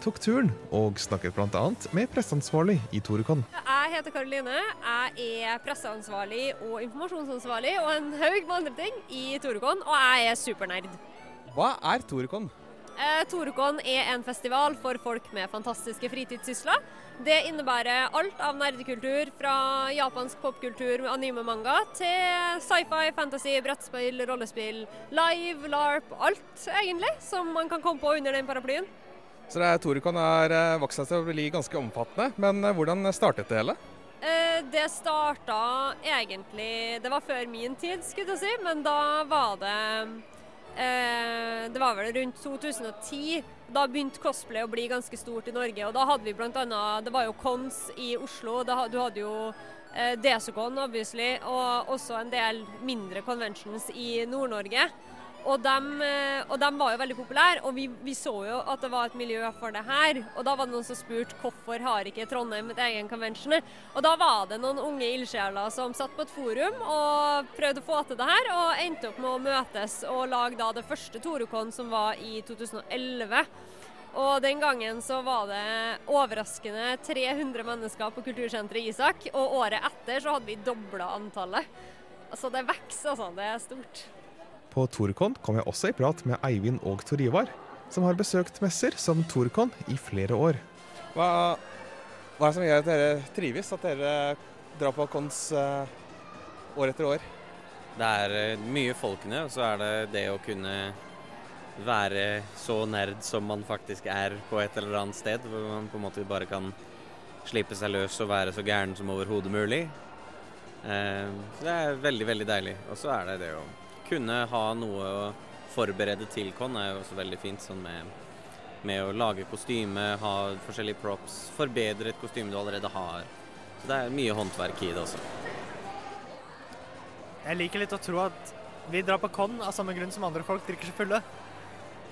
tok turen og snakket bl.a. med presseansvarlig i Torekon. Jeg heter Karoline. Jeg er presseansvarlig og informasjonsansvarlig og en haug med andre ting i Torekon, og jeg er supernerd. Hva er Toricon? Eh, Torukon er en festival for folk med fantastiske fritidssysler. Det innebærer alt av nerdekultur, fra japansk popkultur med anime-manga til sci-fi, fantasy, brettspill, rollespill, live, larp, alt egentlig som man kan komme på under den paraplyen. Så det er, Torekon har eh, vokst til å bli ganske omfattende, men eh, hvordan startet det hele? Eh, det starta egentlig Det var før min tid, skulle jeg si, men da var det Det var vel rundt 2010. Da begynte cosplay å bli ganske stort i Norge, og da hadde vi annet Det var jo Cons i Oslo. Du hadde jo eh, Desicon, obviously, og også en del mindre conventions i Nord-Norge. Og dem, eh, og de, var jo veldig populære, og vi, vi, så jo at det var et miljø for det her. Og da var det noen som spurte hvorfor har ikke Trondheim et egen convention. Og da var det noen unge ildsjeler som satt på et forum og prøvde å få til det her, og endte opp med å møtes og lage da det første Torukon som var i 2011. Og den gangen så var det overraskende 300 mennesker på kultursenteret Isak, og året etter så hadde vi dobla antallet. Altså det vokser, altså. Det er stort. På Torkon kom jeg også i prat med Eivind og Tor Ivar, som har besøkt messer som Torkon i flere år. Hva, hva er det som gjør at dere trives, at dere drar på kons uh, år etter år? Det er uh, mye folkene, og så er det det å kunne være så nerd som man faktisk er på et eller annet sted, hvor man på en måte bare kan slippe seg løs og være så gæren som overhodet mulig. Uh, så det er veldig, veldig deilig. Og så er det det å kunne ha noe å forberede til con er jo også veldig fint. Sånn med, med å lage kostyme, ha forskjellige props, forbedre et kostyme du allerede har. Så det er mye håndverk i det også. Jeg liker litt å tro at vi drar på con av samme grunn som andre folk drikker seg fulle.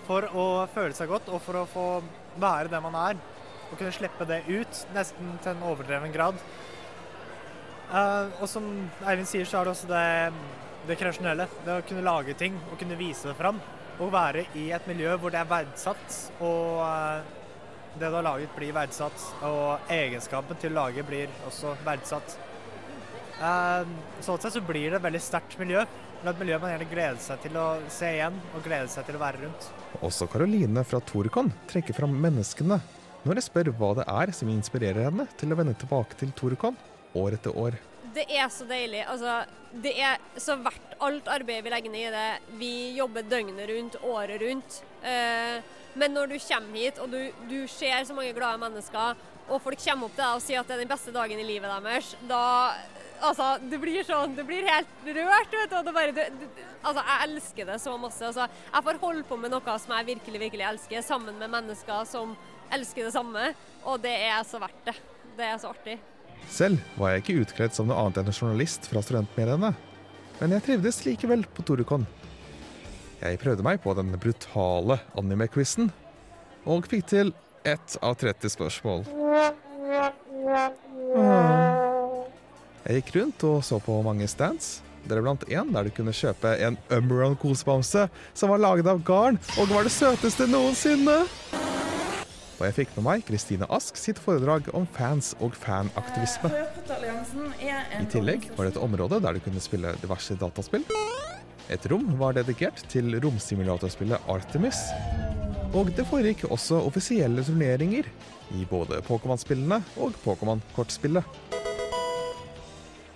For å føle seg godt og for å få være det man er. Og kunne slippe det ut, nesten til en overdreven grad. Uh, og som Eivind sier, så er det også det det kreasjonelle. Det å kunne lage ting og kunne vise det fram. Og være i et miljø hvor det er verdsatt, og eh, det du har laget blir verdsatt. Og egenskapen til å lage blir også verdsatt. Sånn sett så blir det et veldig sterkt miljø. Men et miljø man gjerne gleder seg til å se igjen, og gleder seg til å være rundt. Også Karoline fra Torikon trekker fram menneskene når jeg spør hva det er som inspirerer henne til å vende tilbake til Torikon år etter år. Det er så deilig. Altså, det er så verdt alt arbeidet vi legger ned i det. Vi jobber døgnet rundt, året rundt. Eh, men når du kommer hit og du, du ser så mange glade mennesker, og folk kommer opp til deg og sier at det er den beste dagen i livet deres, da Altså, det blir sånn Du blir helt rørt, vet du. Og det bare, du, du, altså, jeg elsker det så masse. Altså, jeg får holde på med noe som jeg virkelig, virkelig elsker, sammen med mennesker som elsker det samme. Og det er så verdt det. Det er så artig. Selv var jeg ikke utkledd som noe annet enn en journalist fra studentmediene, men jeg trivdes likevel på Torukon. Jeg prøvde meg på den brutale anime-quizen, og fikk til ett av 30 spørsmål. Jeg gikk rundt og så på mange stands, deriblant en der du kunne kjøpe en Umberon kosebamse som var laget av garn og var det søteste noensinne. Og jeg fikk med meg Kristine Ask sitt foredrag om fans og fanaktivisme. I tillegg var det et område der du kunne spille diverse dataspill. Et rom var dedikert til romsimulatorspillet Artemis. Og det foregikk også offisielle turneringer i både Pokémon-spillene og Pokémon-kortspillet.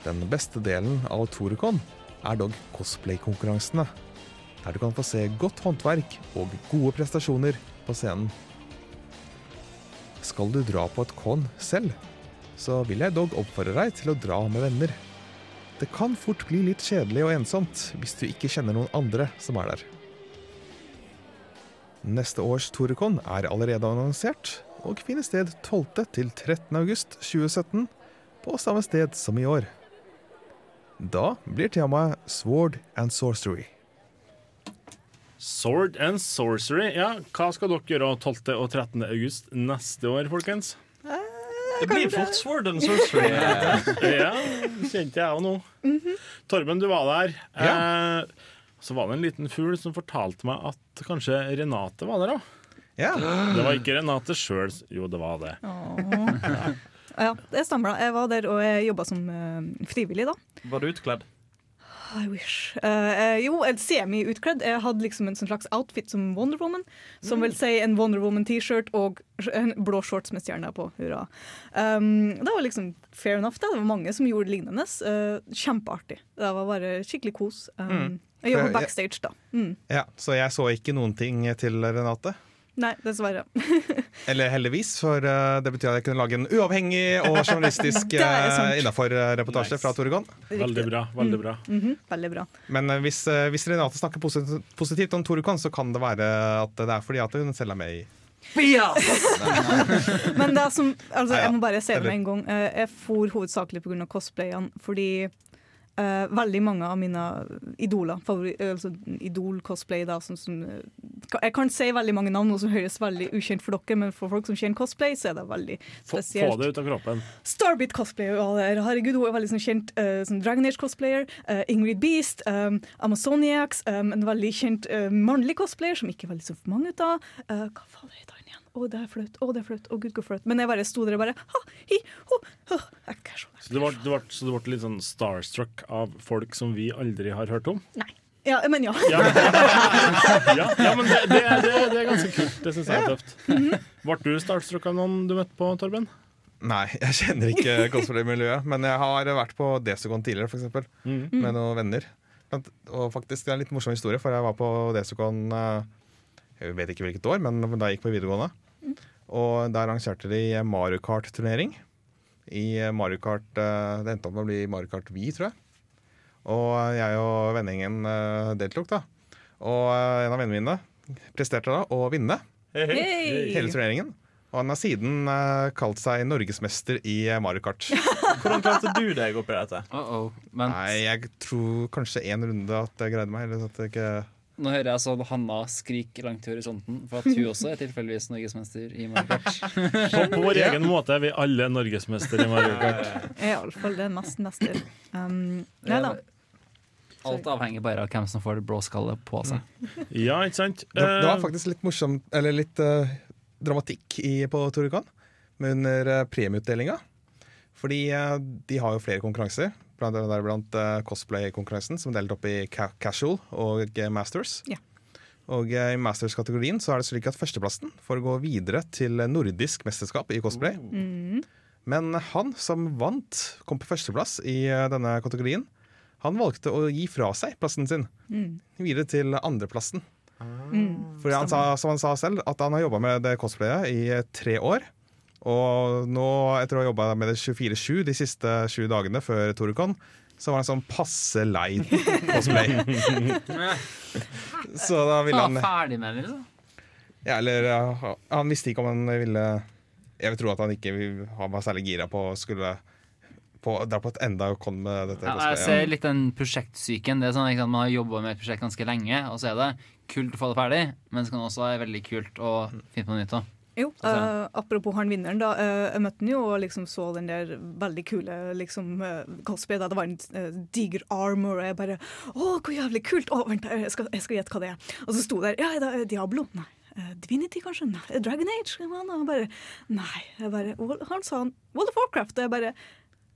Den beste delen av Torukon er dog cosplay-konkurransene. der du kan få se godt håndverk og gode prestasjoner på scenen. Skal du dra på et con selv, så vil jeg dog oppfordre deg til å dra med venner. Det kan fort bli litt kjedelig og ensomt hvis du ikke kjenner noen andre som er der. Neste års Torekon er allerede annonsert og finner sted 12. til 13. august 2017 på samme sted som i år. Da blir temaet Sword and Sorcery. Sword and Sorcery. Ja, hva skal dere gjøre 12. og 13. august neste år, folkens? Det blir fort Sword and Sorcery. ja, kjente jeg òg nå. Torben, du var der. Eh, så var det en liten fugl som fortalte meg at kanskje Renate var der òg. Ja. Det var ikke Renate sjøl. Jo, det var det. Ja, det stemmer. da. Jeg var der, og jeg jobba som eh, frivillig da. Var du utkledd? I wish. Eh, jo, semi-utkledd. Jeg hadde liksom en sånn slags outfit som Wonder Woman. Som vil si en Wonder Woman-T-shirt og en blå shorts med stjerner på. Hurra. Um, det var liksom fair enough. Det, det var mange som gjorde lignende. Uh, kjempeartig. Det var bare skikkelig kos. Um, Mm. Jeg jobber backstage, da. Mm. Ja, Så jeg så ikke noen ting til Renate. Nei, dessverre. Eller heldigvis, for eh, det betyr at jeg kunne lage en uavhengig og journalistisk uh, innafor reportasje fra Toregon. Veldig bra. veldig bra. Mhm, Veldig bra. Men eh, hvis, eh, hvis Renate snakker posit- positivt om Torekon, så kan det være at det er fordi at hun selv er med i Men det er som, altså, jeg må bare si det med en gang. Eh, Jeg for hovedsakelig pga. cosplayene. Fordi eh, veldig mange av mine idoler, favori, altså idol-cosplay som, som, eh, Jeg kan si veldig mange navn, som høres veldig ukjent for dere, men for folk som kjenner cosplay, så er det veldig spesielt. få det ut av kroppen. Starbit cosplayer, ja, er- herregud, hun er veldig sånn kjent uh, som Dragon Age cosplayer. Uh, Ingrid Beast, um, Amazoniacs, um, en veldig kjent mannlig cosplayer som ikke er veldig så mange ut av. Uh, hva faen heter han? Å, det er flaut. Å, det er flaut. Å, gud, hvor flaut. Men jeg bare sto der og bare ha, hi, ho, ho. Ikke så- du ble, du ble, så du ble litt sånn starstruck av folk som vi aldri har hørt om? Nei. Ja, men ja. Ja, ja, ja men det, det, det, det er ganske kult. Det syns jeg er tøft. Ble du starstruck av noen du møtte på, Torben? Nei, jeg kjenner ikke cosplay-miljøet. Men jeg har vært på Desicon tidligere, eksempel, Mm. med noen venner. Og faktisk, det er en litt morsom historie, for jeg var på Desicon eh, Jeg vet ikke hvilket år, men da jeg gikk på videregående. Og der arrangerte de Mario Kart-turnering. I Mario Kart eh, Det endte opp med å bli Mario Kart Vi, tror jeg. Og jeg og vennegjengen eh, deltok, da. Og eh, en av vennene mine presterte da å vinne hey. hele turneringen. Og han har siden eh, kalt seg norgesmester i eh, Mario Kart. Hvordan klarte du deg oppi dette? Nei, jeg tror kanskje én runde at jeg greide meg. Eller at jeg ikke Nå hører jeg sånn Hanna skrike langt i horisonten, for at hun også er tilfeldigvis norgesmester i Mario Kart. På, på vår egen måte er vi alle norgesmester i Mario Kart. Er iallfall det mest mester. Um, nei da. Alt avhenger bare av hvem som får det blå skallet på seg. Ja, ikke sant? Det, det var Eh, faktisk litt morsomt, eller litt uh, dramatikk i, på Torukan, under uh, premieutdelinga. Fordi uh, de har jo flere konkurranser, blant deriblant uh, cosplay-konkurransen, som er delt opp i ca casual og eh, masters. Ja. Og eh, i masters-kategorien så er det slik at førsteplassen får gå videre til nordisk mesterskap i cosplay. Mm. Men han som vant, kom på førsteplass i eh, denne kategorien, han valgte å gi fra seg plassen sin Mm. videre til andreplassen. Mm. For han sa, som han sa selv, at han har jobba med det cosplayet i eh, tre år. Og nå, etter å ha jobba med det 24-7 de siste sju dagene før Torukon, så var han sånn passe lei cosplay. så da ville Han var ferdig med det, liksom. ja, eller ja, Han visste ikke om han ville Jeg vil tro at han ikke han var særlig gira på å skulle på, dra på et enda con med dette Ja, jeg ser litt den prosjektsyken. Det er sånn, ikke? Man har jobba med et prosjekt ganske lenge, og så er det kult å få det ferdig, men så kan det også være veldig kult å finne på noe nytt. også. Jo, eh, apropos han vinneren, da. Uh, jeg møtte han jo og liksom så den der veldig kule liksom, uh, cosplay. Da. Det var en uh, diger armor, og jeg bare Å, hvor jævlig kult! Å, vent, jeg skal, jeg skal gjette hva det er. Og så sto det der Ja, det er Diablo? Nei. Divinity, kanskje? Nei. Dragon Age? Og bare Nei. Jeg bare, han sa han World of Warcraft. Og jeg bare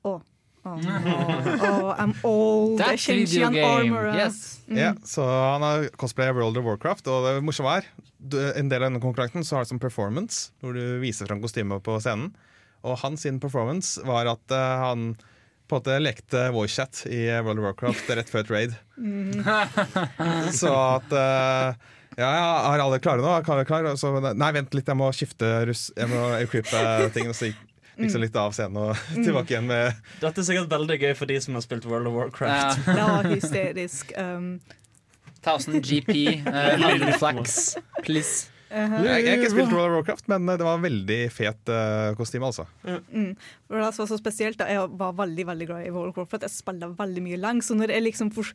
Å. Å, I'm old. Kjenner video game, yes. Mm. Yeah, så han har cosplay World of Warcraft, og det morsomme er En del av denne konkurransen så har det som performance, hvor du viser fram kostymet på scenen. Og hans sin performance var at uh, han på en måte lekte voicechat i World of Warcraft rett før et raid. Så at uh, Ja, ja, er alle klare nå? Er alle klare? Så, nei, vent litt, jeg må skifte russ Jeg må equipe ting. Og så gikk liksom litt av scenen og tilbake igjen med Dette er sikkert veldig gøy for de som har spilt World of Warcraft. Det var hysterisk. Um, 1000 GP, uh, Flax, please. uh-huh. Jeg jeg har ikke spilt World of Warcraft, men det var veldig fet uh, kostyme, altså. Mm. Det som var så spesielt da, Jeg var veldig veldig glad i World of Warcraft. Jeg spilte veldig mye lang, Så når jeg liksom for,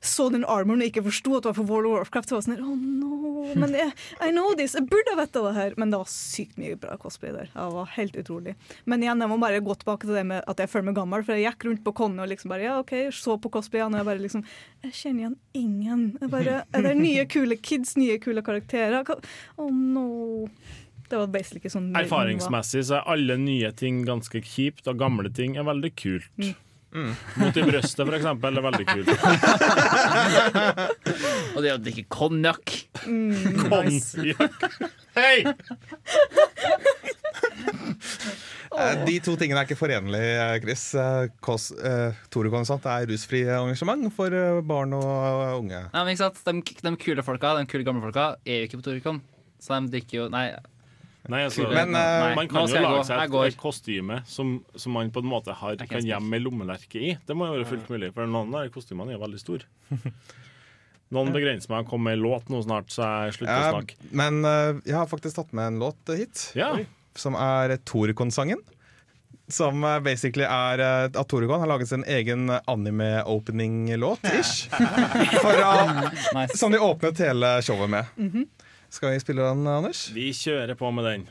så den armoren og ikke forsto at det var for World of Warcraft, så var jeg sånn oh no, men jeg, I know this, jeg burde ha vite det her. Men det var sykt mye bra cosplay der. Det var helt utrolig. Men igjen, jeg må bare gå tilbake til det med at jeg føler meg gammel. For jeg gikk rundt på Conny og liksom bare ja, OK, så på cosplayene, og jeg bare liksom Jeg kjenner igjen ingen. Jeg bare, er det nye kule kids, nye kule karakterer? Oh no. Det var basically sånn Erfaringsmessig så er alle nye ting ganske kjipt, og gamle ting er veldig kult. Mot i brøstet, for eksempel, Det er veldig kult. Og det å drikke konjakk. Mm, Konjakk. Hei! Eh, De to tingene er ikke forenlige, eh, Chris. Eh, Kos, eh, Tore Konsant er rusfri engasjement for barn og unge. Nei, men ikke sant? De, de kule folka, de kule gamle folka, er jo ikke på Torekon. Så de drikker jo Nei. Nei, altså, Men, uh, man kan jo lage seg et, et kostyme som, som man på en måte har, kan gjemme med lommelerke i. Det må jo være fullt mulig, for noen av kostymene er veldig store. Noen begrenser meg å komme med en låt nå snart, så jeg slutter å snakke. men uh, jeg har faktisk tatt med en låt hit. Ja. Som er Torekon-sangen. Som eh, basically er eh, at Toricon har laget sin egen anime-opening-låt. ish. For Som de åpnet hele showet med. Mhm. Skal vi spille den, Anders? Vi kjører på med den.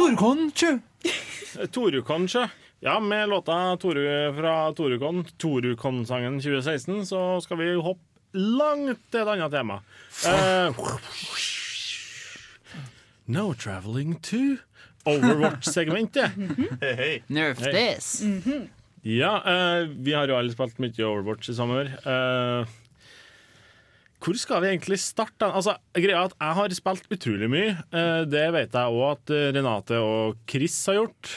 Torukon, sjø. Ja, med låta Toru fra Torukon, Torukon-sangen 2016, så skal vi hoppe langt til et annet tema. Uh, no traveling to Overwatch-segmentet. Nerf this. Ja, uh, vi har jo alle spilt mye Overwatch i sommer. Uh, hvor skal vi egentlig starte? Altså, greia at Jeg har spilt utrolig mye. Uh, det vet jeg òg at Renate og Chris har gjort.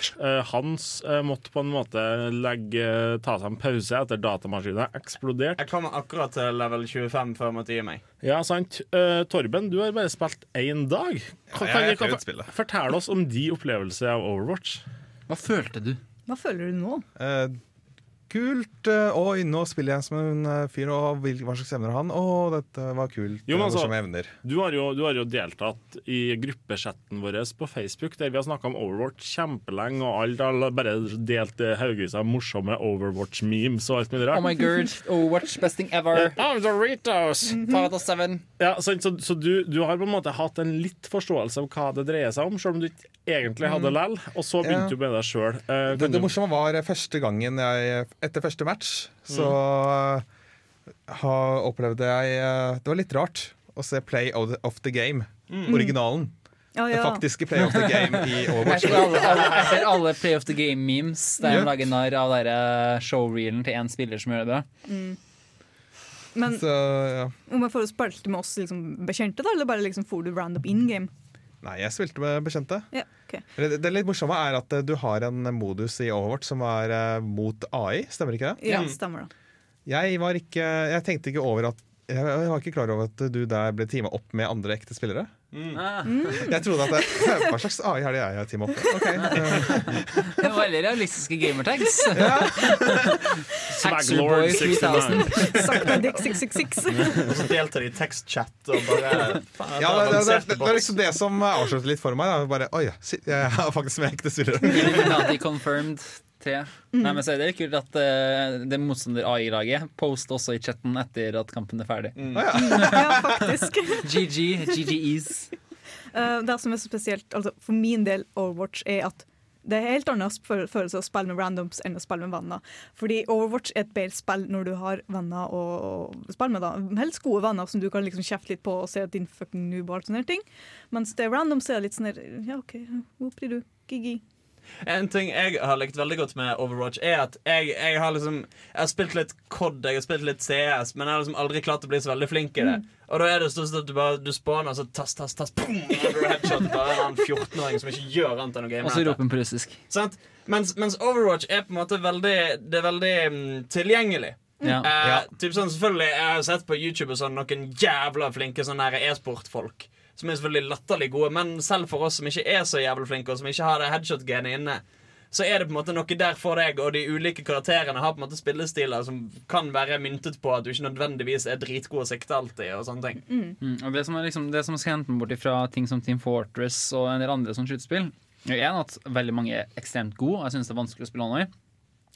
Hans måtte på en måte legge, ta seg en pause etter datamaskinen eksploderte. Jeg kommer akkurat til level 25 før jeg måtte gi meg. Ja, sant. Eh, Torben, du har bare spilt én dag. Kan, Ja, jeg er kan, kan, fortell oss om de opplevelser av Overwatch. Hva følte du? Hva føler du nå? Eh, kult. eh, Oi, nå spiller jeg som en eh, fyr, og hva slags evner har han? Å, dette var kult. Jo, men altså, evner. Du har, jo, du har jo deltatt i gruppechatten vår på Facebook, der vi har snakka om Overwatch kjempelenge, og alt har bare delt eh, haugevis av morsomme Overwatch-memes og alt mulig rart. Oh my god, Overwatch, best thing ever. I'm Doritos! Father out of seven. Ja, så, så så du, du har på en måte hatt en litt forståelse av hva det dreier seg om, selv om du ikke egentlig hadde Mm. lell, og så begynte Ja. du med deg sjøl. Det, det morsomme var første gangen jeg Etter første match så mm. ha, opplevde jeg eh, Det var litt rart å se Play of the, of the Game. Mm. Originalen. Ja, Den faktiske Play of the Game i Overwatch. Etter alle, alle, etter alle Play of the Game-memes der Yep. de lager narr av eh, showreelen til én spiller som gjør det bra. Mm. Men Så, ja. om jeg får spilte med oss liksom, bekjente, da, eller bare liksom for du random in game? Nei, jeg spilte med bekjente. Ja, okay. Det, det litt morsomme er at eh, du har en modus i Overwatch som er uh, mot AI, stemmer ikke det? Ja, stemmer det. Jeg var ikke Jeg tenkte ikke over at jeg, jeg var ikke klar over at du der ble teama opp med andre ekte spillere. Jeg trodde at det, Hva slags AI er det jeg har Team opp Okay. Det var veldig realistiske gamertags. 3000. Dick 666. Og så deltar de i tekstchat og bare faen, Ja, det, det, det, det, det var liksom det som avslørte litt for meg. Da. Bare, Oi, jeg har faktisk med ekte spillere. Illuminati confirmed 3. Mm. Nei, men så er det kult at uh, det motstander-AI-laget poster også i chatten etter at kampen er ferdig. Ja, faktisk. GG, GGEs. Uh, det som er så spesielt altså, for min del Overwatch, er at det er helt annet følelse å spille med randoms enn å spille med venner. Fordi Overwatch er et bedre spill når du har venner å å spille med. da. Helst gode venner som du kan liksom kjefte litt på og se at din fucking noob og alt sånne ting. Mens det er randoms er det litt sånn her Ja, OK, hvor blir du? gigi. En ting jeg har likt veldig godt med Overwatch, er at jeg, jeg har liksom Jeg har spilt litt COD, jeg har spilt litt CS, men jeg har liksom aldri klart å bli så veldig flink i det. Og da er det stort sett at du bare Du spawner, så tass, tass, tass, boom, og du headshot bare en annen 14-åring som ikke gjør annet enn å game. Og så roper han på russisk. Sant? Mens, mens Overwatch er på en måte veldig Det er veldig mm, tilgjengelig. Ja. Eh, Ja. typ sånn, selvfølgelig Jeg har sett på YouTube og sånn noen jævla flinke sånne her e-sportfolk. Som er selvfølgelig latterlig gode, men selv for oss som ikke er så jævlig flinke, og som ikke har det headshot-genet inne, så er det på en måte noe der for deg, og de ulike karakterene har på en måte spillestiler som kan være myntet på at du ikke nødvendigvis er dritgod å sikte alltid, og sånne ting. Mm, og det som er liksom, det som hente meg bort fra ting som Team Fortress og en del andre sånne skytespill, er en at veldig mange er ekstremt gode. og Jeg synes det er vanskelig å spille online.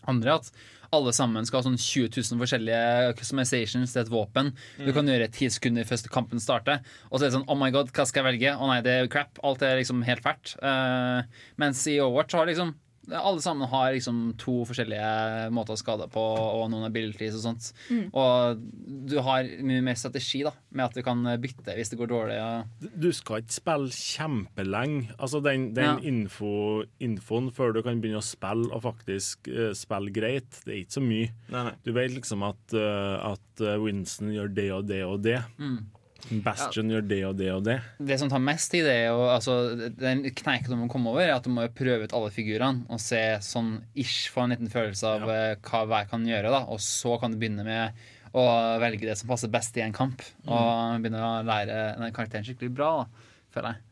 Andre er at alle sammen skal ha sånn 20 000 forskjellige customizations til et våpen. Du kan gjøre ti sekunder før kampen starter. Og så er det sånn Oh my god, hva skal jeg velge? Å nei, det er crap. Alt er liksom helt fælt. Uh, mens i Overwatch har liksom alle sammen har liksom to forskjellige måter å skade på, og noen abilities og sånt. Mm. Og du har mye mer strategi da med at du kan bytte hvis det går dårlig. Og Du skal ikke spille kjempelenge. Altså den, den Ja. info, infoen før du kan begynne å spille og faktisk uh, spille greit, det er ikke så mye. Nei, nei. Du vet liksom at, uh, at eh, Winston gjør det og det og det. Mm. Bastion gjør det og det og det. Det som tar mest tid, det er jo altså, den kneiken du må komme over, er at du må jo prøve ut alle figurene og se sånn ish, få en liten følelse av ja. hva hver kan gjøre, da. Og så kan du begynne med å velge det som passer best i en kamp. Og begynne å lære den karakteren skikkelig bra, da, føler jeg.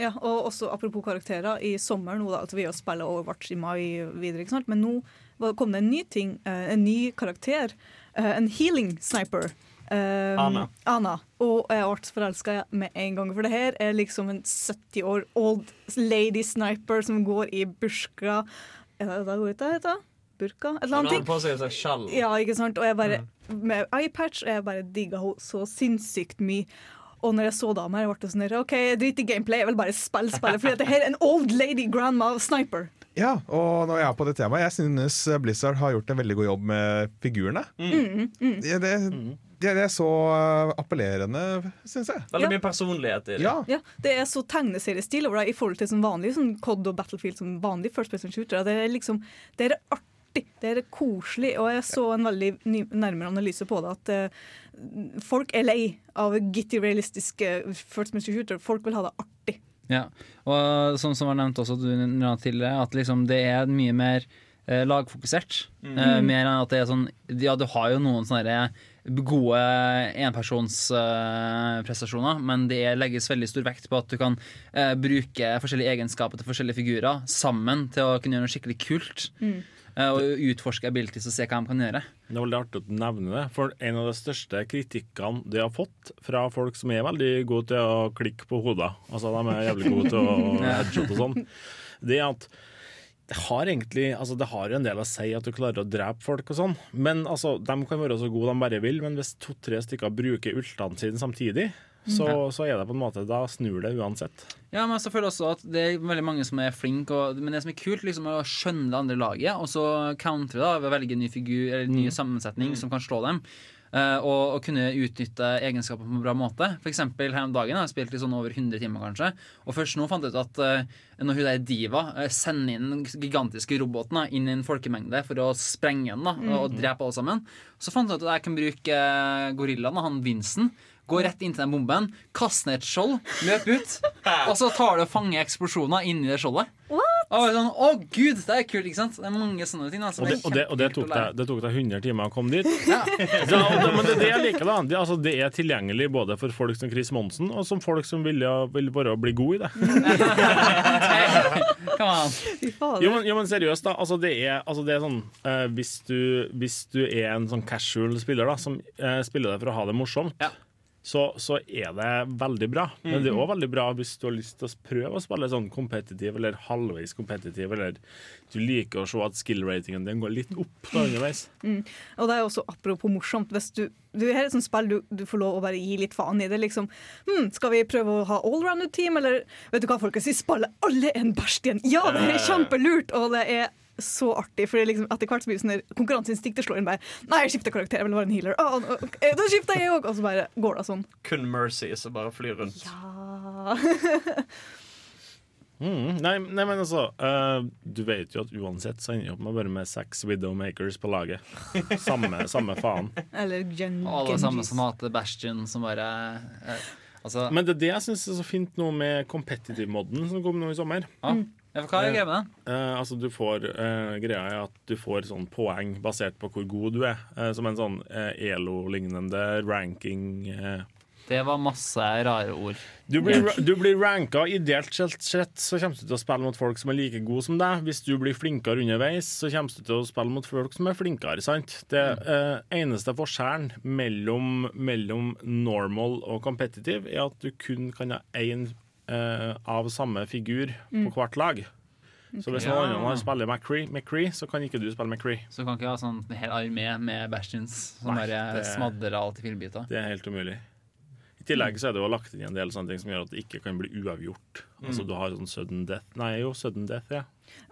Ja, og også apropos karakterer, i sommer nå da, at vi har spiller Overwatch i mai videre, ikke sant? men nå kom det en ny ting, eh, en ny karakter, eh, en healing sniper. Eh, Ana. Ana. Og jeg ble forelska med en gang, for det her er liksom en 70 år old lady sniper som går i burka Er det det hun det heter? Burka? Et eller annet. annet har på seg et slags skjall. Ja, ikke sant? Og jeg bare, med eyepatch, og jeg bare digga henne så sinnssykt mye. Og når jeg så damer, jeg ble sånn OK, drit i gameplay, jeg vil bare spille spillet. For det her er en old lady grandma sniper. Ja, og når jeg er på det temaet, jeg synes Blizzard har gjort en veldig god jobb med figurene. Mm, mm. Det, det, det, det er så uh, appellerende, syns jeg. Veldig Ja. mye personlighet i det. Ja. Ja, det er så tegneseriestil over det i forhold til sånn vanlig sånn COD og Battlefield som vanlig first person shooter. Det er liksom, det er artig, det er koselig, og jeg så en veldig ny, nærmere analyse på det, at uh, folk er lei av gitty realistiske first person shooter. Folk vil ha det artig. Ja, og som, som var nevnt også du tidligere, at liksom det er mye mer eh, lagfokusert. Mm. Eh, mer enn at det er sånn Ja, du har jo noen sånne gode enpersonsprestasjoner, men det legges veldig stor vekt på at du kan eh, bruke forskjellige egenskaper til forskjellige figurer sammen til å kunne gjøre noe skikkelig kult. Mm. eh, og utforske abilities og se hva de kan gjøre. Det er veldig artig at du nevner det, for en av de største kritikkene de har fått fra folk som er veldig gode til å klikke på hoder, altså de er jævlig gode til å headshot og sånn, det er at det har egentlig altså det har en del å si at du klarer å drepe folk og sånn, men altså, de kan være så gode de bare vil, men hvis to-tre stykker bruker ultene sine samtidig, så, Ja. så er det på en måte Da snur det uansett. Ja, men jeg føler også at det er veldig mange som er flinke, og, men det som er kult, liksom, er å skjønne det andre laget, og så countre da, ved å velge en ny figur eller ny sammensetning som kan slå dem. Eh, og, og kunne utnytte egenskaper på en bra måte. For eksempel her om dagen jeg har spilt i sånn over 100 timer, kanskje. Og først nå fant jeg ut at eh, når hun der Diva eh, sender inn den gigantiske roboten da, inn i en folkemengde for å sprenge den da, og, og drepe alle sammen, så fant jeg ut at jeg kan bruke gorillaen, og han Vincent. Gå rett inntil den bomben, kaste ned et skjold, løp ut, og så tar du og fanger eksplosjoner inni det skjoldet. Og sånn, Å gud, det er kult, ikke sant? Det er mange sånne ting. Da, Og det, og det, og det, tok deg, det tok deg 100 timer å komme dit. Ja, det, men det det jeg liker, da. Det, altså, det er tilgjengelig både for folk som Chris Monsen, og som folk som vil, vil bare bli gode i det. Jo, men, jo, men seriøst, da. Altså, det, er, altså, det er sånn eh, hvis, du, hvis du er en sånn casual spiller da som eh, spiller det for å ha det morsomt, så, så er det veldig bra. Men det er òg veldig bra hvis du har lyst til å prøve å spille sånn kompetitiv eller halvveis kompetitiv, eller du liker å se at skill-ratingen din går litt opp da underveis. Mm. Og det er også apropos morsomt. Hvis du, du er et sånt spill du, du får lov å bare gi litt faen i. det liksom, hm, Skal vi prøve å ha allrounded team, eller vet du hva, folkens, vi spiller alle en bæsj igjen! Ja, det er kjempelurt! Og det er så artig, for liksom, etter hvert så blir det sånn konkurranseinstinktet slår inn bare Nei, jeg skifter karakter, jeg vil være en healer. Ah, okay, da skifter jeg òg! Og så bare går det sånn. Kun Mercy som bare flyr rundt. Ja. Mm, nei, nei, men altså uh, Du vet jo at uansett så ender jeg opp med bare med seks Widowmakers på laget. Samme, samme faen. Eller Gen Alle sammen som hater Bastion, som bare uh, Altså Men det er det jeg syns er så fint nå med competitive-moden som kom nå i sommer. Ja. Ja, for hva er greia med den? Eh, altså du får eh, Greia er at du får sånn poeng basert på hvor god du er. Eh, som en sånn eh, ELO-lignende ranking. Eh. Det var masse rare ord. Du blir, du blir ranka ideelt sett, så kommer du til å spille mot folk som er like gode som deg. Hvis du blir flinkere underveis, så kommer du til å spille mot folk som er flinkere. sant? Det eh, eneste forskjellen mellom, mellom normal og competitive er at du kun kan ha én eh, av samme figur Mm. på hvert lag. Så hvis Ja. andre spiller McCree, McCree, så kan ikke du spille McCree. Så kan ikke ha sånn hel armé med Bastions som Nei, bare smadrer alt i fillebiter. Det er helt umulig. I tillegg så er det jo lagt inn en del sånne ting som gjør at det ikke kan bli uavgjort. Altså Mm. Du har sånn sudden death Nei, jo, sudden death, ja.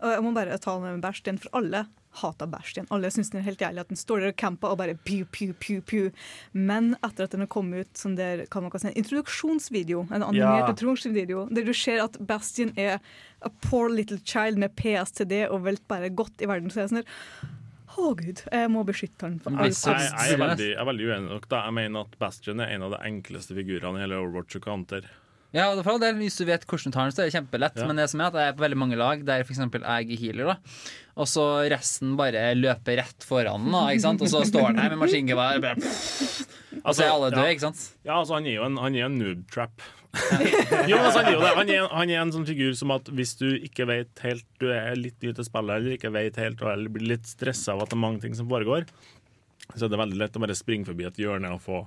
Og jeg må bare ta med Bastion, for alle hater Bastion. Alle syns den er helt jævlig at den står der og camper og bare pew, pew, pew, pew. Men etter at den har kommet ut som der, kan man kan si, en introduksjonsvideo, en animert Ja. introduksjonsvideo, der du ser at Bastion er a poor little child med PSTD og vel bare godt i verden, så er det sånn der Å, gud, jeg må beskytte han for alt. Jeg, Jeg, jeg, er veldig, jeg er veldig uenig nok. da. Jeg mener at Bastion er en av de enkleste figurene i hele Overwatch og counter. Ja, og for all del, Hvis du vet hvordan du tar den, så er det kjempelett. Ja. Men det som er at jeg er på veldig mange lag der f.eks. jeg er healer, da. og så resten bare løper rett foran da, og så står han her med maskingevær. og så er alle døde, ja. ikke sant? Ja, altså han er jo en, han er en noob trap. jo, altså, han, er jo det. Han, er, han er en sånn figur som at hvis du ikke vet helt Du er litt ny til spillet, eller ikke vet helt, eller blir litt stressa av at det er mange ting som foregår, så er det veldig lett å bare springe forbi et hjørne og få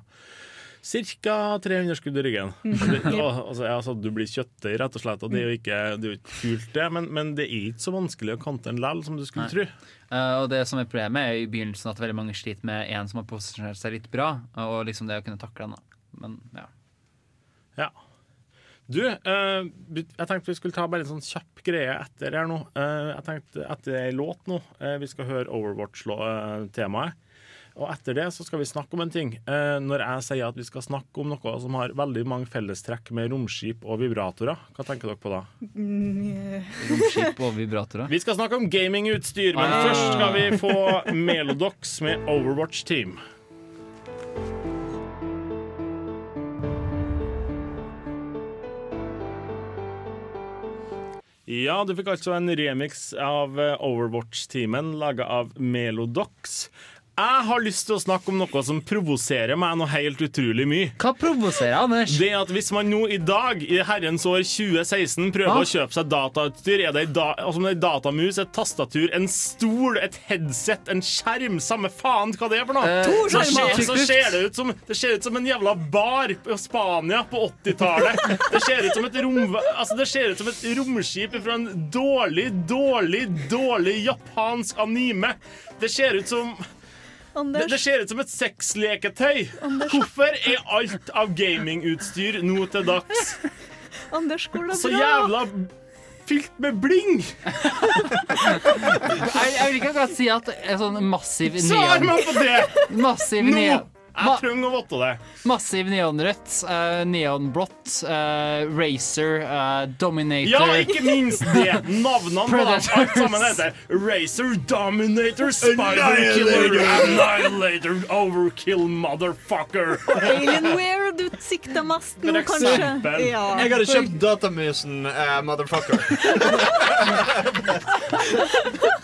Ca. 300 skudd i ryggen. Det, altså, ja, altså, du blir kjøttdeig, rett og slett. Og det er jo ikke, det er jo ikke kult, det, men, men det er ikke så vanskelig å kante en lell som du skulle Nei. tro. Uh, og det som er problemet, er i begynnelsen at veldig mange sliter med en som har posisjonert seg litt bra, og liksom det å kunne takle den. da. Men ja. Ja. Du, uh, jeg tenkte vi skulle ta bare en sånn kjapp greie etter her nå. Uh, jeg tenkte etter ei låt nå. eh, vi skal høre Overwatch-temaet. Og etter det så skal vi snakke om en ting. Eh, når jeg sier at vi skal snakke om noe som har veldig mange fellestrekk med romskip og vibratorer, hva tenker dere på da? Mm, Romskip og vibratorer. Vi skal snakke om gamingutstyr, men Ah. først skal vi få Melodox med Overwatch Team. Ja, du fikk altså en remix av eh, Overwatch-teamen laga av Melodox. Jeg har lyst til å snakke om noe som provoserer meg noe helt utrolig mye. Hva provoserer Anders? Det at Hvis man nå i dag, i herrens år 2016, prøver Ah. å kjøpe seg datautstyr, er det da, altså en datamus, et tastatur, en stol, et headset, en skjerm, samme faen hva det er for noe, Eh, To så, skjermer. ser, så ser det ut som Det ser ut som en jævla bar på Spania på 80-tallet. Det ser ut som et rom, altså det ser ut som et romskip fra en dårlig, dårlig, dårlig japansk anime. Det ser ut som Anders, det ser ut som et sexleketøy. Hvorfor er alt av gamingutstyr nå til dags Anders, går det bra? så jævla fylt med bling? Jeg, jeg vil ikke akkurat si at en sånn massiv Svar meg på det! Massiv Nå! Jeg trenger å vite det. Massiv neonrødt, uh, neonblått, uh, Racer, uh, Dominator Ja, ikke minst det! Navnene på dem alt sammen heter Racer, Dominator, Spider Killer, Annihilator, Overkill, Motherfucker. Alienware du sikter mest nå, kanskje? Ja. Jeg hadde kjøpt datamusen, uh, motherfucker.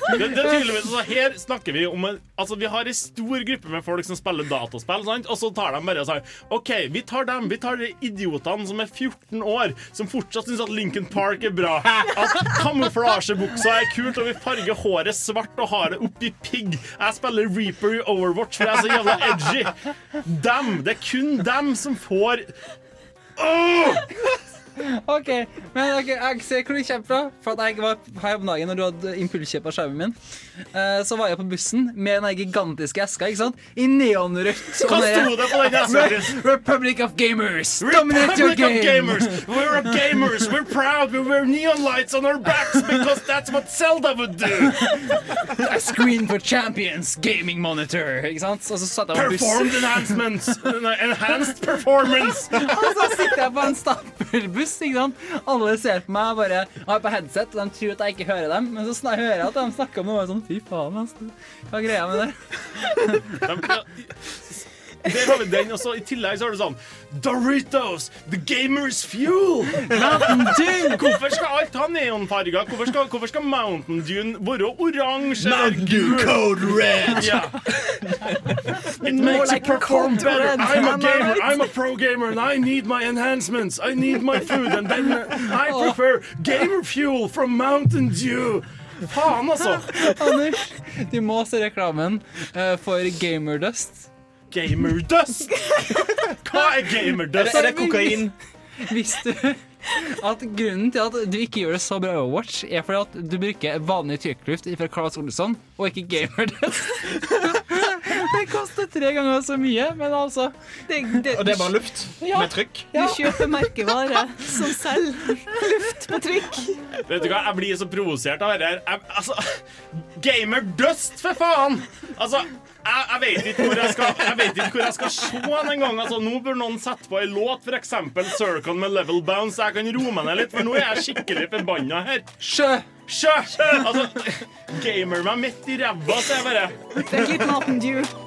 Det, det er tydeligvis, så her snakker vi om en, altså, Vi har en stor gruppe med folk som spiller dataspill, sant? og så tar de bare og sier OK, vi tar dem. Vi tar de idiotene som er 14 år, som fortsatt syns at Lincoln Park er bra. At kamuflasjebuksa er kult, og vi farger håret svart og har det oppi pigg. Jeg spiller Reaper i Overwatch, for jeg er så jævla edgy. Dem. Det er kun dem som får Åh! OK, men ok, jeg ser hvor du kommer fra. For at jeg var her om dagen når du hadde impulskjøp av skjermen min. Eh, så var jeg på bussen med den gigantiske eska ikke sant? i neonrødt. Hva sto det på den eska, Republic of Gamers! Dominate your Republic of game! gamers. We're gamers. We're proud. We wear neon lights on our backs because that's what Zelda would do. A screen for champions, gaming monitor. Ikke sant? Og så satt jeg på Performed enhancements. Enhanced performance. Og så sitter jeg på en stappelbuss buss, ikke sant. Alle ser på meg og bare har på headset, og de tror at jeg ikke hører dem. Men så hører jeg at de snakker om noe sånn Fy faen, altså. Hva er greia med det? Der har vi den, også. i tillegg så har du sånn Doritos, the gamers fuel! Mountain Dew! Hvorfor skal alt ha neonfarger? Hvorfor skal, hvorfor skal Mountain Dew være oransje? Mountain Dew Code Red. Yeah. It makes like you perform better. Red, I'm a gamer. I'm a pro gamer, and I need my enhancements. I need my food, and then I prefer gamer fuel from Mountain Dew. Faen, altså. Anders, du må se reklamen eh, for Gamerdust. Gamerdust? Hva er gamerdust? Er det kokain? Visste du at grunnen til at du ikke gjør det så bra i Overwatch, er fordi at du bruker vanlig trykkluft fra Claes Olsson, og ikke Gamerdust? Det koster tre ganger så mye, men altså Og det er bare luft Ja. med trykk. Du kjøper merkevare som selger luft på trykk. Vet du hva, jeg blir så provosert av dette her. Altså, gamerdust, for faen! Altså, jeg, jeg vet ikke hvor jeg skal Jeg vet ikke hvor jeg skal se den engang. Altså, nå bør noen sette på en låt, f.eks. Circle med Level Bounce, så jeg kan roe meg ned litt, for nå er jeg skikkelig forbanna her. Sjø! Sjø! Altså, gamer meg midt i ræva, så jeg bare Drikk litt Mountain Dew.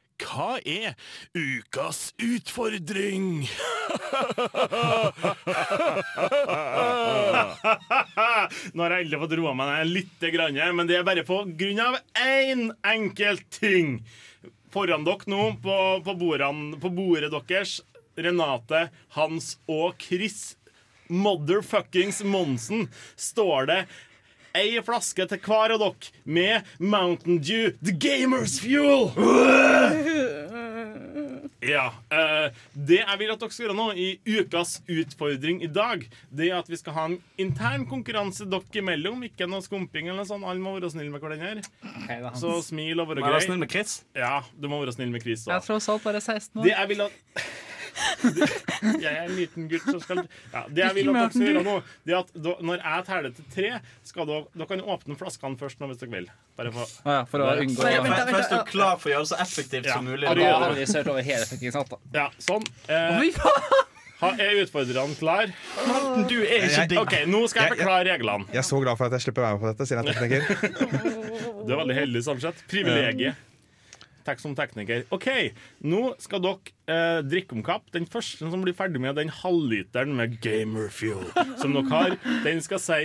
Hva er ukas utfordring? Nå har jeg endelig fått roa meg ned litt, men det er bare på grunn av én enkelt ting. Foran dere nå, på, på, bordene, på bordet deres, Renate, Hans og Chris motherfuckings Monsen, står det ei flaske til hver av dere med Mountain Dew, The Gamers Fuel. Ja. eh, det jeg vil at dere skal gjøre nå i ukas utfordring i dag, det er at vi skal ha en intern konkurranse dere imellom. Ikke noe skumping eller noe sånt. Alle må være snille med hverandre. Okay. Så smil og være Må være grei. snill med Chris? Ja, du må være snill med Chris Jeg er tross alt bare 16 år. Det jeg vil at Jeg er en liten gutt som skal ja, Det jeg vil at dere skal gjøre nå, det er at da, når jeg teller til tre, skal dere, dere kan åpne flaskene først nå hvis dere vil. Bare for, Å ja, for å unngå- Først er du klar for å gjøre det så effektivt Ja. som mulig. Ja, Da har vi sørt over hele effektivitet. Ja, sånn. Eh, ha, er utfordrerne klar? Du er ikke digg. OK, nå skal jeg forklare reglene. Jeg er så glad for at jeg slipper å være med på dette, sier jeg er tekniker. Du er veldig heldig sånn sett. Privilegiet. Takk som tekniker. OK, nå skal dere eh, drikke om kapp. Den første som blir ferdig med den halvliteren med Gamer Fuel som dere har, den skal si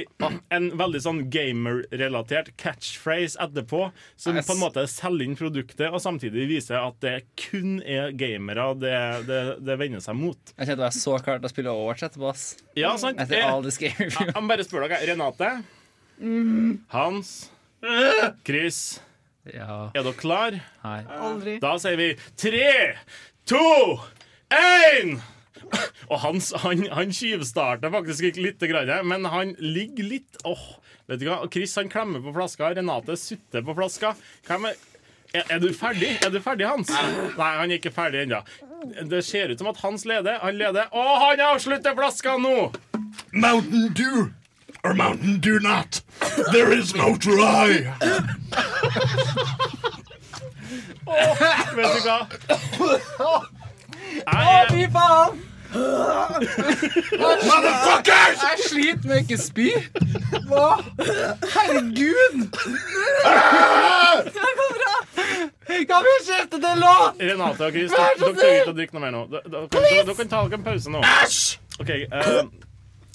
en veldig sånn gamer-relatert catchphrase etterpå, som Yes. på en måte selger inn produktet, og samtidig viser at det kun er gamere det, det, det vender seg mot. Jeg kjente var så klart å spille Overwatch etterpå. ass. Ja, sant. Etter Eh, all this gamerfuel. Jeg jeg bare spørre dere. Renate, Mm, Hans, Chris. Ja. Er dere klar? Nei. aldri. Da sier vi tre, to, én! Og Hans han, han tyvstarter faktisk ikke litt, grann, men han ligger litt åh, vet du hva? Chris han klemmer på flaska, Renate sutter på flaska. Hvem er, er, er du ferdig? Er du ferdig, Hans? Nei, han er ikke ferdig ennå. Det ser ut som at Hans leder. Han leder. Og han avslutter flaska nå! Mountain Dew or Mountain Dew not. There is no try. Vet du hva? Å, fy faen! Motherfuckers! Jeg sliter med ikke spy. Hva? Herregud! Det går bra. Kan vi skifte til låt? Renate og Chris, dere trenger ikke å drikke noe mer nå. Dere, kan ta dere en pause nå. OK. eh,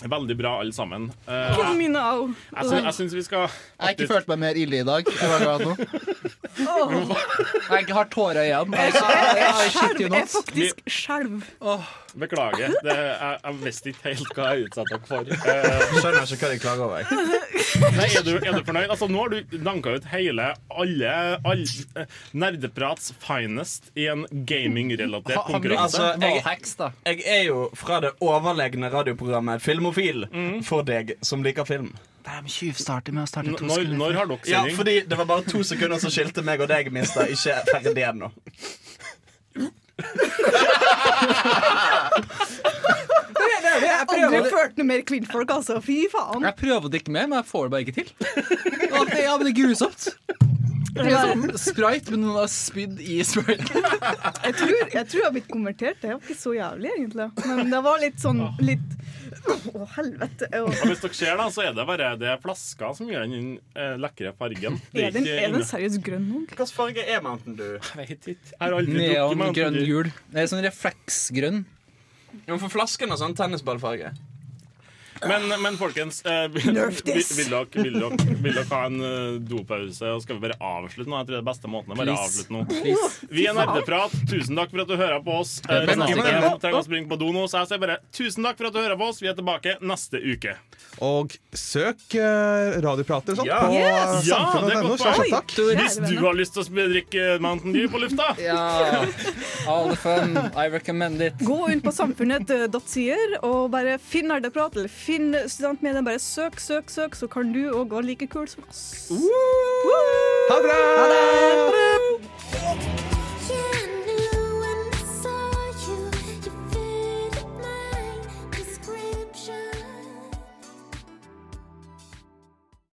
veldig bra, alle sammen. Uh, Give me now. jeg, syns, jeg syns vi skal Jeg har ikke følt meg mer ille i dag. Jeg var glad nå. Åh. Jeg har tårer igjen. Jeg, Jeg jeg, jeg- jeg- jeg jeg, jeg, Jeg er faktisk skjelv. Beklager. Det, jeg, jeg visste ikke helt hva jeg utsatte dere for. Eh, Skjønner ikke hva de klager over. Nei, er du, er du fornøyd? Altså, nå har du danka ut hele alle, alle eh, Nerdeprats finest i en gamingrelatert konkurranse. Altså, jeg, jeg er jo fra det overlegne radioprogrammet profil for deg som liker film. De tjuvstarter med å starte to Når, når har dere Ja, fordi det var bare to sekunder som skilte meg og deg, mister. Ikke ferdig ennå. Jeg har aldri ført noe mer kvinnfolk, altså. Fy faen. Jeg prøver å drikke mer, men jeg får det bare ikke til. Ja, men det er grusomt. Det er sånn Sprite, men noen har spydd i sprite. Jeg tror, jeg tror jeg har blitt konvertert. Det var ikke så jævlig, egentlig. Men det var litt sånn litt Å, helvete. Oh. Og hvis dere ser, da, så er det bare det flaska som gir den eh, lekre fargen. Det Er den, er den seriøst grønn nå? Hvilken farge er Mountain Dew? Jeg vet ikke. Jeg har aldri drukket Neon, grønn, gul. Det er sånn refleksgrønn. Ja, men for flasken og sånn tennisballfarge. Men, men folkens, eh, vil, vil, vil, dere, vil, dere, vil dere ha en eh, dopause? Og skal vi bare avslutte nå? Jeg tror det er beste måten å bare Please. avslutte nå. Vi er Nerdeprat. Tusen takk for at du hører på oss. Eh, er trenger å springe på do nå, så jeg sier bare tusen takk for at du hører på oss. Vi er tilbake neste uke. Og søk uh, radioprater og sånt Ja. på Yes. det er samfunnet.no. godt slash poeng. takk. Hvis du har lyst til å drikke Mountain Dew på lufta Ja. All the fun. I recommend it. Gå inn på samfunnet.sier og bare finn Nerdeprat eller finn studentmediene. Bare søk, søk, søk, så kan du òg gå like kul som oss. Ha det bra! Ha det!